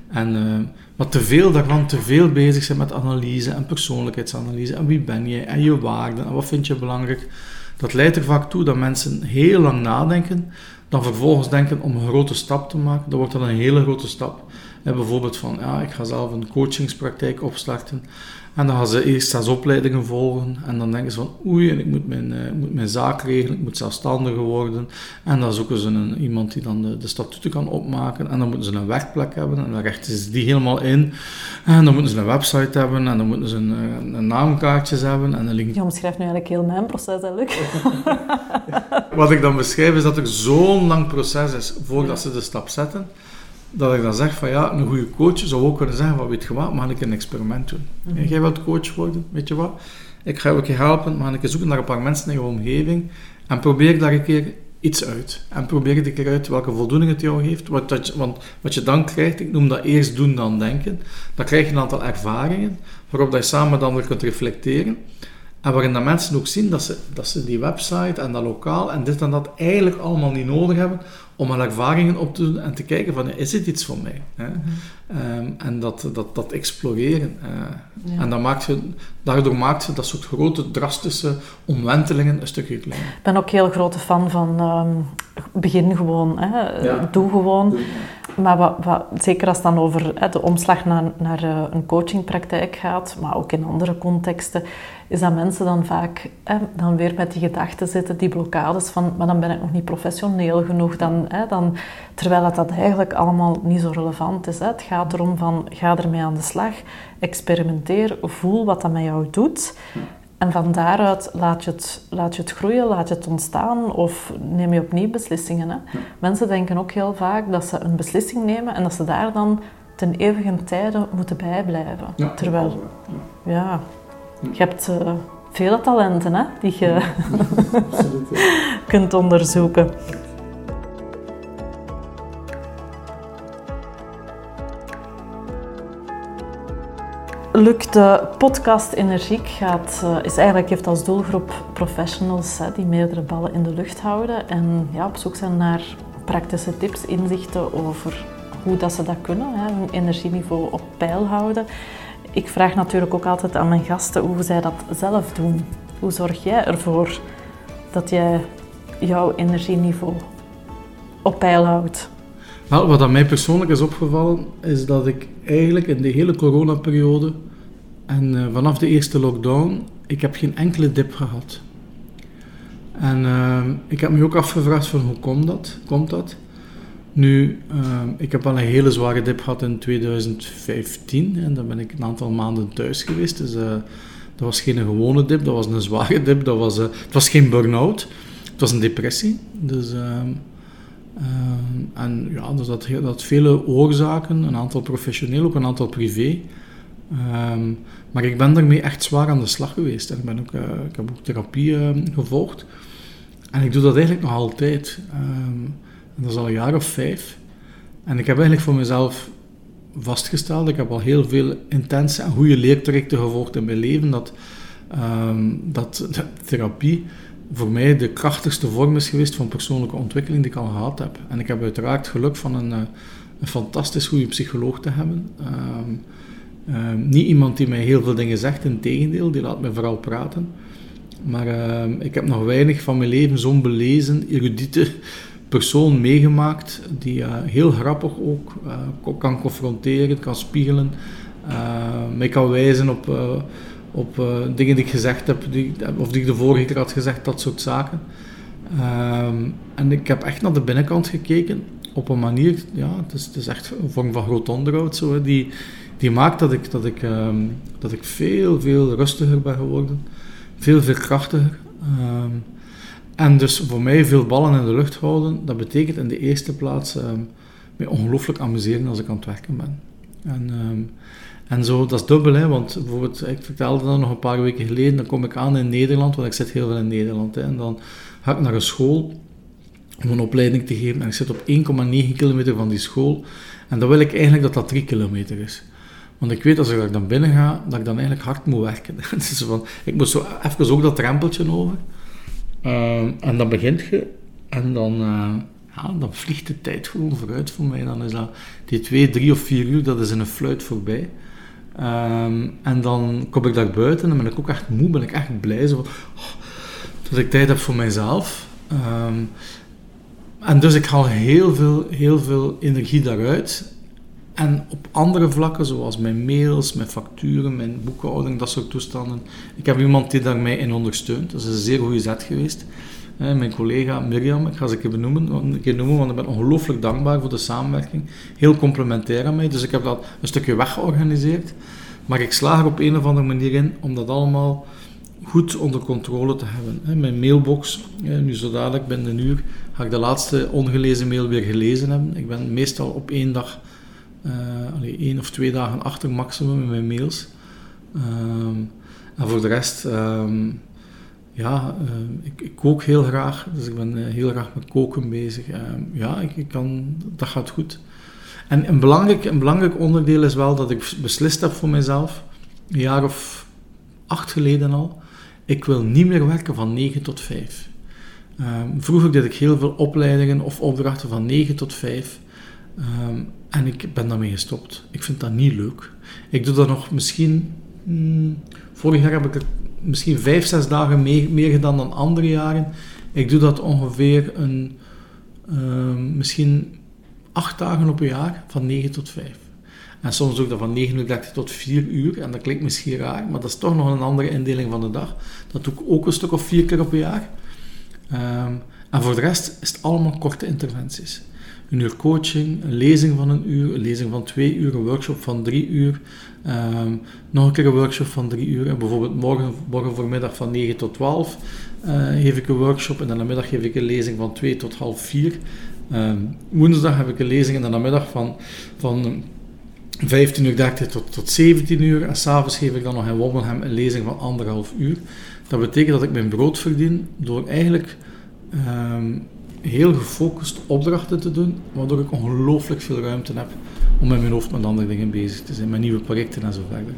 En uh, wat te veel daarvan, te veel bezig zijn met analyse en persoonlijkheidsanalyse. En wie ben je en je waarden en wat vind je belangrijk. Dat leidt er vaak toe dat mensen heel lang nadenken, dan vervolgens denken om een grote stap te maken. Dat wordt dan een hele grote stap. En bijvoorbeeld van, ja, ik ga zelf een coachingspraktijk opstarten. En dan gaan ze eerst zes opleidingen volgen. En dan denken ze van oei, ik moet mijn, uh, moet mijn zaak regelen, ik moet zelfstandiger worden. En dan zoeken ze een, iemand die dan de, de statuten kan opmaken. En dan moeten ze een werkplek hebben. En dan richten ze die helemaal in. En dan moeten ze een website hebben. En dan moeten ze een, een, een naamkaartjes hebben. En een link. Ja, beschrijf nu eigenlijk heel mijn proces, hè, Luc? <laughs> Wat ik dan beschrijf is dat er zo'n lang proces is voordat ze de stap zetten dat ik dan zeg van ja, een goede coach zou ook kunnen zeggen van weet je wat, mag ik een experiment doen? Mm Jij wilt coach worden, weet je wat? Ik ga je helpen, mag ik zoeken naar een paar mensen in je omgeving en probeer daar een keer iets uit. En probeer een keer uit welke voldoening het jou geeft. Wat, dat, want wat je dan krijgt, ik noem dat eerst doen dan denken, dan krijg je een aantal ervaringen waarop dat je samen dan weer kunt reflecteren. En waarin dat mensen ook zien dat ze, dat ze die website en dat lokaal en dit en dat eigenlijk allemaal niet nodig hebben om al ervaringen op te doen en te kijken van, is dit iets voor mij? Hè? Mhm. Ehm, en dat, dat, dat exploreren. Uh, En dat maakt je, daardoor maakt je dat soort grote, drastische omwentelingen een stukje kleiner. Ik ben ook heel grote fan van um, begin gewoon, hè? doe gewoon. Maar wat, zeker als het dan over hè, de omslag naar, naar uh, een coachingpraktijk gaat, maar ook in andere contexten, is dat mensen dan vaak dan weer met die gedachten zitten, die blokkades van, maar dan ben ik nog niet professioneel genoeg. Dan, hè, dan, terwijl dat, dat eigenlijk allemaal niet zo relevant is. Het gaat erom van, ga ermee aan de slag, experimenteer, voel wat dat met jou doet. En van daaruit laat je, het, laat je het groeien, laat je het ontstaan of neem je opnieuw beslissingen. Hè. Mensen denken ook heel vaak dat ze een beslissing nemen en dat ze daar dan ten eeuwige tijde moeten bijblijven. Terwijl, ja, je hebt uh, vele talenten hè, die je <laughs> kunt onderzoeken. Luc, de podcast Energiek gaat, uh, is eigenlijk, heeft als doelgroep professionals hè, die meerdere ballen in de lucht houden en ja, op zoek zijn naar praktische tips, inzichten over hoe dat ze dat kunnen, hè, hun energieniveau op peil houden. Ik vraag natuurlijk ook altijd aan mijn gasten hoe zij dat zelf doen. Hoe zorg jij ervoor dat jij jouw energieniveau op peil houdt? Wel, wat aan mij persoonlijk is opgevallen, is dat ik eigenlijk in de hele coronaperiode en uh, vanaf de eerste lockdown, ik heb geen enkele dip gehad. En uh, ik heb me ook afgevraagd van hoe komt dat? Komt dat? Nu, uh, ik heb al een hele zware dip gehad in 2015 en dan ben ik een aantal maanden thuis geweest. Dus dat was geen gewone dip, dat was een zware dip. Dat was, het was geen burn-out, het was een depressie. Dus, ehm, ehm, en ja, dus dat, dat vele oorzaken, een aantal professioneel, ook een aantal privé. Um, maar ik ben daarmee echt zwaar aan de slag geweest. En ik, ben ook, uh, ik heb ook therapie gevolgd. En ik doe dat eigenlijk nog altijd. Um, dat is al een jaar of vijf. En ik heb eigenlijk voor mezelf vastgesteld, ik heb al heel veel intense en goede leertrajecten gevolgd in mijn leven, dat, <laughs> dat therapie voor mij de krachtigste vorm is geweest van persoonlijke ontwikkeling die ik al gehad heb. En ik heb uiteraard geluk van een, eh, een fantastisch goede psycholoog te hebben. Um, um, niet iemand die mij heel veel dingen zegt, in tegendeel, die laat mij vooral praten. Maar ik heb nog weinig van mijn leven zo'n belezen, erudite persoon meegemaakt die uh, heel grappig ook uh, kan confronteren, kan spiegelen, uh, mij kan wijzen op, op dingen die ik gezegd heb, die, of die ik de vorige keer had gezegd, dat soort zaken. Ehm, en ik heb echt naar de binnenkant gekeken op een manier, ja, het is, het is echt een vorm van groot onderhoud, zo, die, die maakt dat ik, dat, ik, um, dat ik veel, veel rustiger ben geworden, veel, veel krachtiger. Um, en dus voor mij veel ballen in de lucht houden, dat betekent in de eerste plaats mij ongelooflijk amuseren als ik aan het werken ben. En, en zo, dat is dubbel, hè, want bijvoorbeeld, ik vertelde dat nog een paar weken geleden, dan kom ik aan in Nederland, want ik zit heel veel in Nederland, hè, en dan ga ik naar een school om een opleiding te geven en ik zit op 1,9 kilometer van die school en dan wil ik eigenlijk dat dat 3 kilometer is. Want ik weet als ik dan binnen ga, dat ik dan eigenlijk hard moet werken. <laughs> dus van, ik moet zo even ook dat drempeltje over. Ehm, en dan begint je en dan, uh, ja, dan vliegt de tijd gewoon vooruit voor mij. Dan is dat die twee, drie of vier uur, dat is in een fluit voorbij. Um, en dan kom ik daar buiten en ben ik ook echt moe, ben ik echt blij. Zo, oh, dat ik tijd heb voor mijzelf. Um, en dus ik haal heel veel, heel veel energie daaruit. En op andere vlakken, zoals mijn mails, mijn facturen, mijn boekhouding, dat soort toestanden. Ik heb iemand die daar mij in ondersteunt. Dat is een zeer goede zet geweest. Mijn collega Mirjam, ik ga ze een keer benoemen, een keer noemen, want ik ben ongelooflijk dankbaar voor de samenwerking. Heel complementair aan mij, dus ik heb dat een stukje weggeorganiseerd. Maar ik slaag er op een of andere manier in om dat allemaal goed onder controle te hebben. Mijn mailbox, nu zo dadelijk binnen een uur, ga ik de laatste ongelezen mail weer gelezen hebben. Ik ben meestal op één dag uh, één of twee dagen achter maximum in mijn mails. Ehm, en voor de rest, um, ja, uh, ik, ik, kook heel graag, dus ik ben uh, heel graag met koken bezig. Ehm, ja, ik, kan, dat gaat goed. En een belangrijk, een belangrijk onderdeel is wel dat ik beslist heb voor mezelf, een jaar of acht geleden al. ik wil niet meer werken van 9 tot 5. Ehm, vroeger deed ik heel veel opleidingen of opdrachten van 9 tot 5. Ehm, en ik ben daarmee gestopt. Ik vind dat niet leuk. Ik doe dat nog misschien. Hmm, vorig jaar heb ik er misschien 5, 6 dagen mee, meer gedaan dan andere jaren. Ik doe dat ongeveer een, ehm, misschien 8 dagen op een jaar van 9 tot 5. En soms doe ik dat van 9 uur tot 4 uur. En dat klinkt misschien raar, maar dat is toch nog een andere indeling van de dag. Dat doe ik ook een stuk of vier keer op een jaar. Ehm, en voor de rest is het allemaal korte interventies. Een uur coaching, een lezing van een uur, een lezing van twee uur, een workshop van drie uur, ehm, nog een keer een workshop van drie uur. En bijvoorbeeld morgen, morgen voormiddag van 9 tot 12 uh, eh, geef ik een workshop en dan namiddag geef ik een lezing van 2 tot half 4. Ehm, woensdag heb ik een lezing en dan namiddag van, van 15 uur 30 tot, tot 17 uur. En s'avonds geef ik dan nog in Wobbelham een lezing van anderhalf uur. Dat betekent dat ik mijn brood verdien door eigenlijk um, heel gefocust opdrachten te doen, waardoor ik ongelooflijk veel ruimte heb om in mijn hoofd met andere dingen bezig te zijn, met nieuwe projecten en zo verder.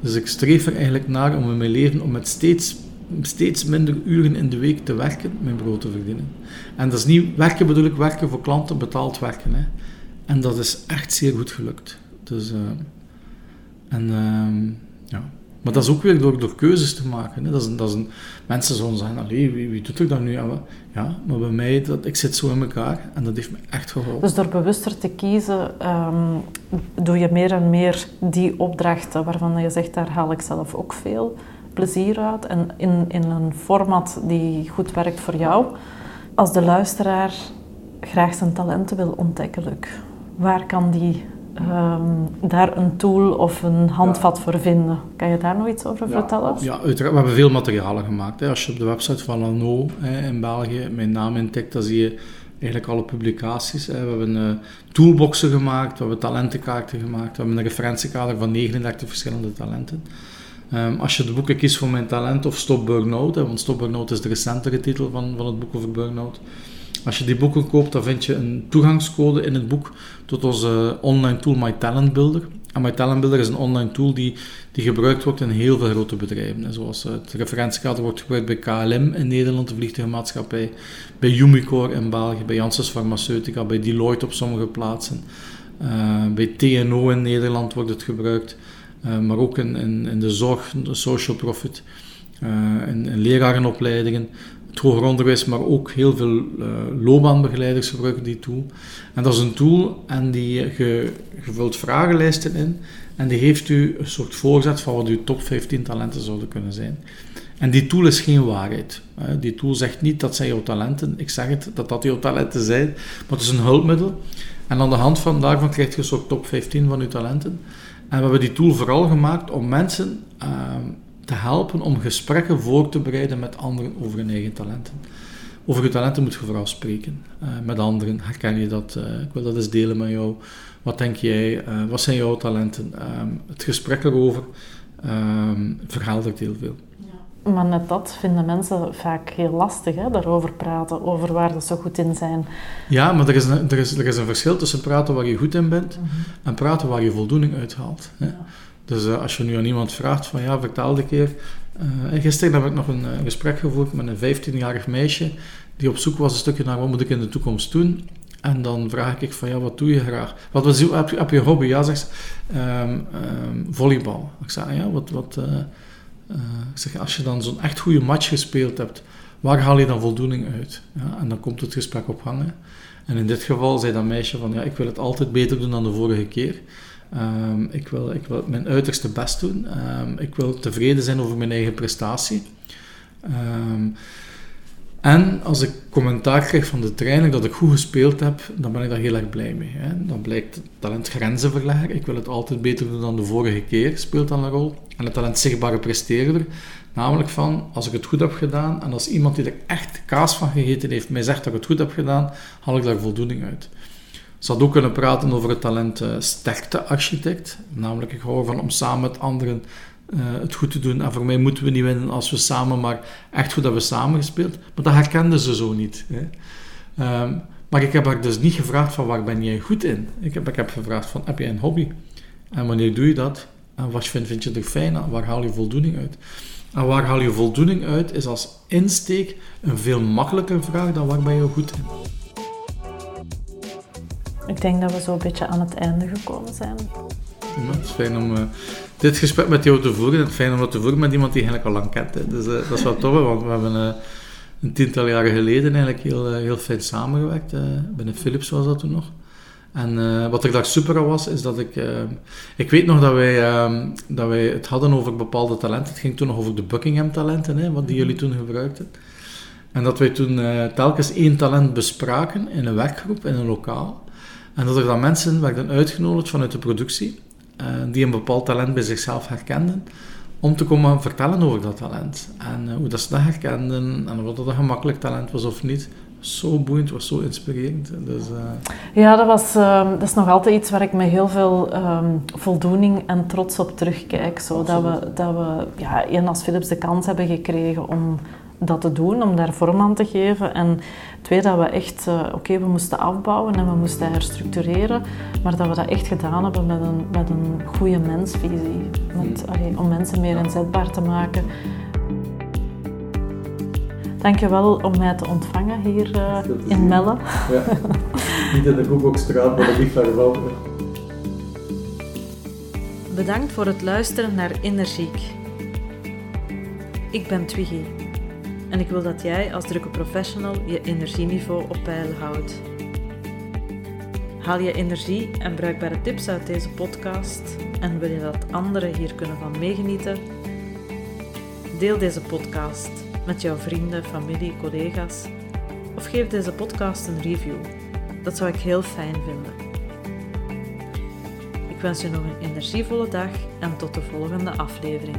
Dus ik streef er eigenlijk naar om in mijn leven om met steeds, steeds minder uren in de week te werken, mijn brood te verdienen. En dat is niet werken bedoel ik werken voor klanten, betaald werken. Hè. En dat is echt zeer goed gelukt. Dus, uh, en uh, ja. Maar dat is ook weer door, door keuzes te maken. Hè. Dat is, dat is een, mensen zullen zeggen, wie, wie doet er dat nu? Ja, maar bij mij, dat, ik zit zo in elkaar en dat heeft me echt geholpen. Dus door bewuster te kiezen, um, doe je meer en meer die opdrachten waarvan je zegt, daar haal ik zelf ook veel plezier uit. En in, in een format die goed werkt voor jou. Als de luisteraar graag zijn talenten wil ontdekken, waar kan die um, daar een tool of een handvat voor vinden. Kan je daar nog iets over vertellen? Ja, uiteraard. We hebben veel materialen gemaakt. Hè. Als je op de website van Lano hè, in België mijn naam intikt, dan zie je eigenlijk alle publicaties. Hè. We hebben uh, toolboxen gemaakt, we hebben talentenkaarten gemaakt, we hebben een referentiekader van 39 verschillende talenten. Um, als je de boeken kiest voor mijn talent of Stop Burnout, hè, want Stop Burnout is de recentere titel van, van het boek over burnout. Als je die boeken koopt, dan vind je een toegangscode in het boek tot onze online tool My Talent Builder. En My Talent Builder is een online tool die, die gebruikt wordt in heel veel grote bedrijven. Zoals eh, het referentiekader wordt gebruikt bij KLM in Nederland, de vliegtuigmaatschappij, bij Umicore in België, bij Janssens Pharmaceutica, bij Deloitte op sommige plaatsen. Uh, bij TNO in Nederland wordt het gebruikt, uh, maar ook in, in, de zorg, de social profit, in, in lerarenopleidingen het hoger onderwijs, maar ook heel veel uh, loopbaanbegeleiders gebruiken die tool. En dat is een tool en die je vult vragenlijsten in en die geeft u een soort voorzet van wat uw top 15 talenten zouden kunnen zijn. En die tool is geen waarheid. Die tool zegt niet dat zijn jouw talenten. Ik zeg het, dat dat jouw talenten zijn. Maar het is een hulpmiddel. En aan de hand van daarvan krijg je een soort top 15 van uw talenten. En we hebben die tool vooral gemaakt om mensen ehm, te helpen om gesprekken voor te bereiden met anderen over hun eigen talenten. Over je talenten moet je vooral spreken uh, met anderen. Herken je dat? Uh, ik wil dat eens delen met jou. Wat denk jij? Uh, wat zijn jouw talenten? Ehm, het gesprek erover um, verheldert heel veel. Ja. Maar net dat vinden mensen vaak heel lastig, hè? daarover praten, over waar ze zo goed in zijn. Ja, maar er is een, er is, er is een verschil tussen praten waar je goed in bent mhm. en praten waar je voldoening uithaalt. Hè? Ja. Dus uh, als je nu aan iemand vraagt van ja, vertel een keer. Uh, gisteren heb ik nog een, een gesprek gevoerd met een 15-jarig meisje die op zoek was een stukje naar wat moet ik in de toekomst doen. En dan vraag ik van ja, wat doe je graag? Wat was, heb, je, heb je hobby? Ja, zegt um, um, volleybal. Ik zeg ja, wat, wat ik zeg, als je dan zo'n echt goede match gespeeld hebt, waar haal je dan voldoening uit? Ja, en dan komt het gesprek op hangen. En in dit geval zei dat meisje van ja, ik wil het altijd beter doen dan de vorige keer. Ehm, ik, wil, ik wil mijn uiterste best doen. Um, ik wil tevreden zijn over mijn eigen prestatie. Um, en als ik commentaar krijg van de trainer dat ik goed gespeeld heb, dan ben ik daar heel erg blij mee. Hè. Dan blijkt talent grenzen verleggen. Ik wil het altijd beter doen dan de vorige keer, speelt dan een rol. En het talent zichtbare presteerder. Namelijk van, als ik het goed heb gedaan en als iemand die er echt kaas van gegeten heeft mij zegt dat ik het goed heb gedaan, haal ik daar voldoening uit. Ze had ook kunnen praten over het talent uh, sterkte-architect. Namelijk, ik hou ervan om samen met anderen uh, het goed te doen. En voor mij moeten we niet winnen als we samen, maar echt goed hebben we samen gespeeld. Maar dat herkenden ze zo niet. Hè. Um, maar ik heb haar dus niet gevraagd van waar ben jij goed in? Ik heb, ik heb gevraagd van heb jij een hobby? En wanneer doe je dat? En wat vind, vind je er fijn aan? Waar haal je voldoening uit? En waar haal je voldoening uit, is als insteek een veel makkelijker vraag dan waar ben je goed in. Ik denk dat we zo een beetje aan het einde gekomen zijn. Ja, het is fijn om uh, dit gesprek met jou te voeren. Het is fijn om het te voeren met iemand die je eigenlijk al lang kent. Hè. Dus uh, dat is wel tof, want we hebben uh, een tiental jaren geleden eigenlijk heel, heel fijn samengewerkt. binnen Philips was dat toen nog. En wat ik daar super aan was, is dat ik... ik weet nog dat wij, dat wij het hadden over bepaalde talenten. Het ging toen nog over de Buckingham-talenten, hè, wat die jullie toen gebruikten. En dat wij toen telkens één talent bespraken in een werkgroep, in een lokaal. En dat er dan mensen werden uitgenodigd vanuit de productie, uh, die een bepaald talent bij zichzelf herkenden, om te komen vertellen over dat talent. En uh, hoe dat ze dat herkenden, en of dat een gemakkelijk talent was of niet. Zo boeiend, was zo inspirerend. Dus, uh... Ja, dat, was, ehm, dat is nog altijd iets waar ik met heel veel um, voldoening en trots op terugkijk. Zo, dat we, dat we ja, als Philips de kans hebben gekregen om dat te doen, om daar vorm aan te geven. En twee, dat we echt, uh, oké, we moesten afbouwen en we moesten herstructureren, maar dat we dat echt gedaan hebben met een, met een goede mensvisie. Met, allee, om mensen meer inzetbaar te maken. Dankjewel om mij te ontvangen hier uh, in Melle. Ja. Niet in de Koekhoekstraat, maar niet verder Bedankt voor het luisteren naar Energiek. Ik ben Twiggy en ik wil dat jij als drukke professional je energieniveau op peil houdt. Haal je energie en bruikbare tips uit deze podcast en wil je dat anderen hier kunnen van meegenieten? Deel deze podcast met jouw vrienden, familie, collega's of geef deze podcast een review. Dat zou ik heel fijn vinden. Ik wens je nog een energievolle dag en tot de volgende aflevering.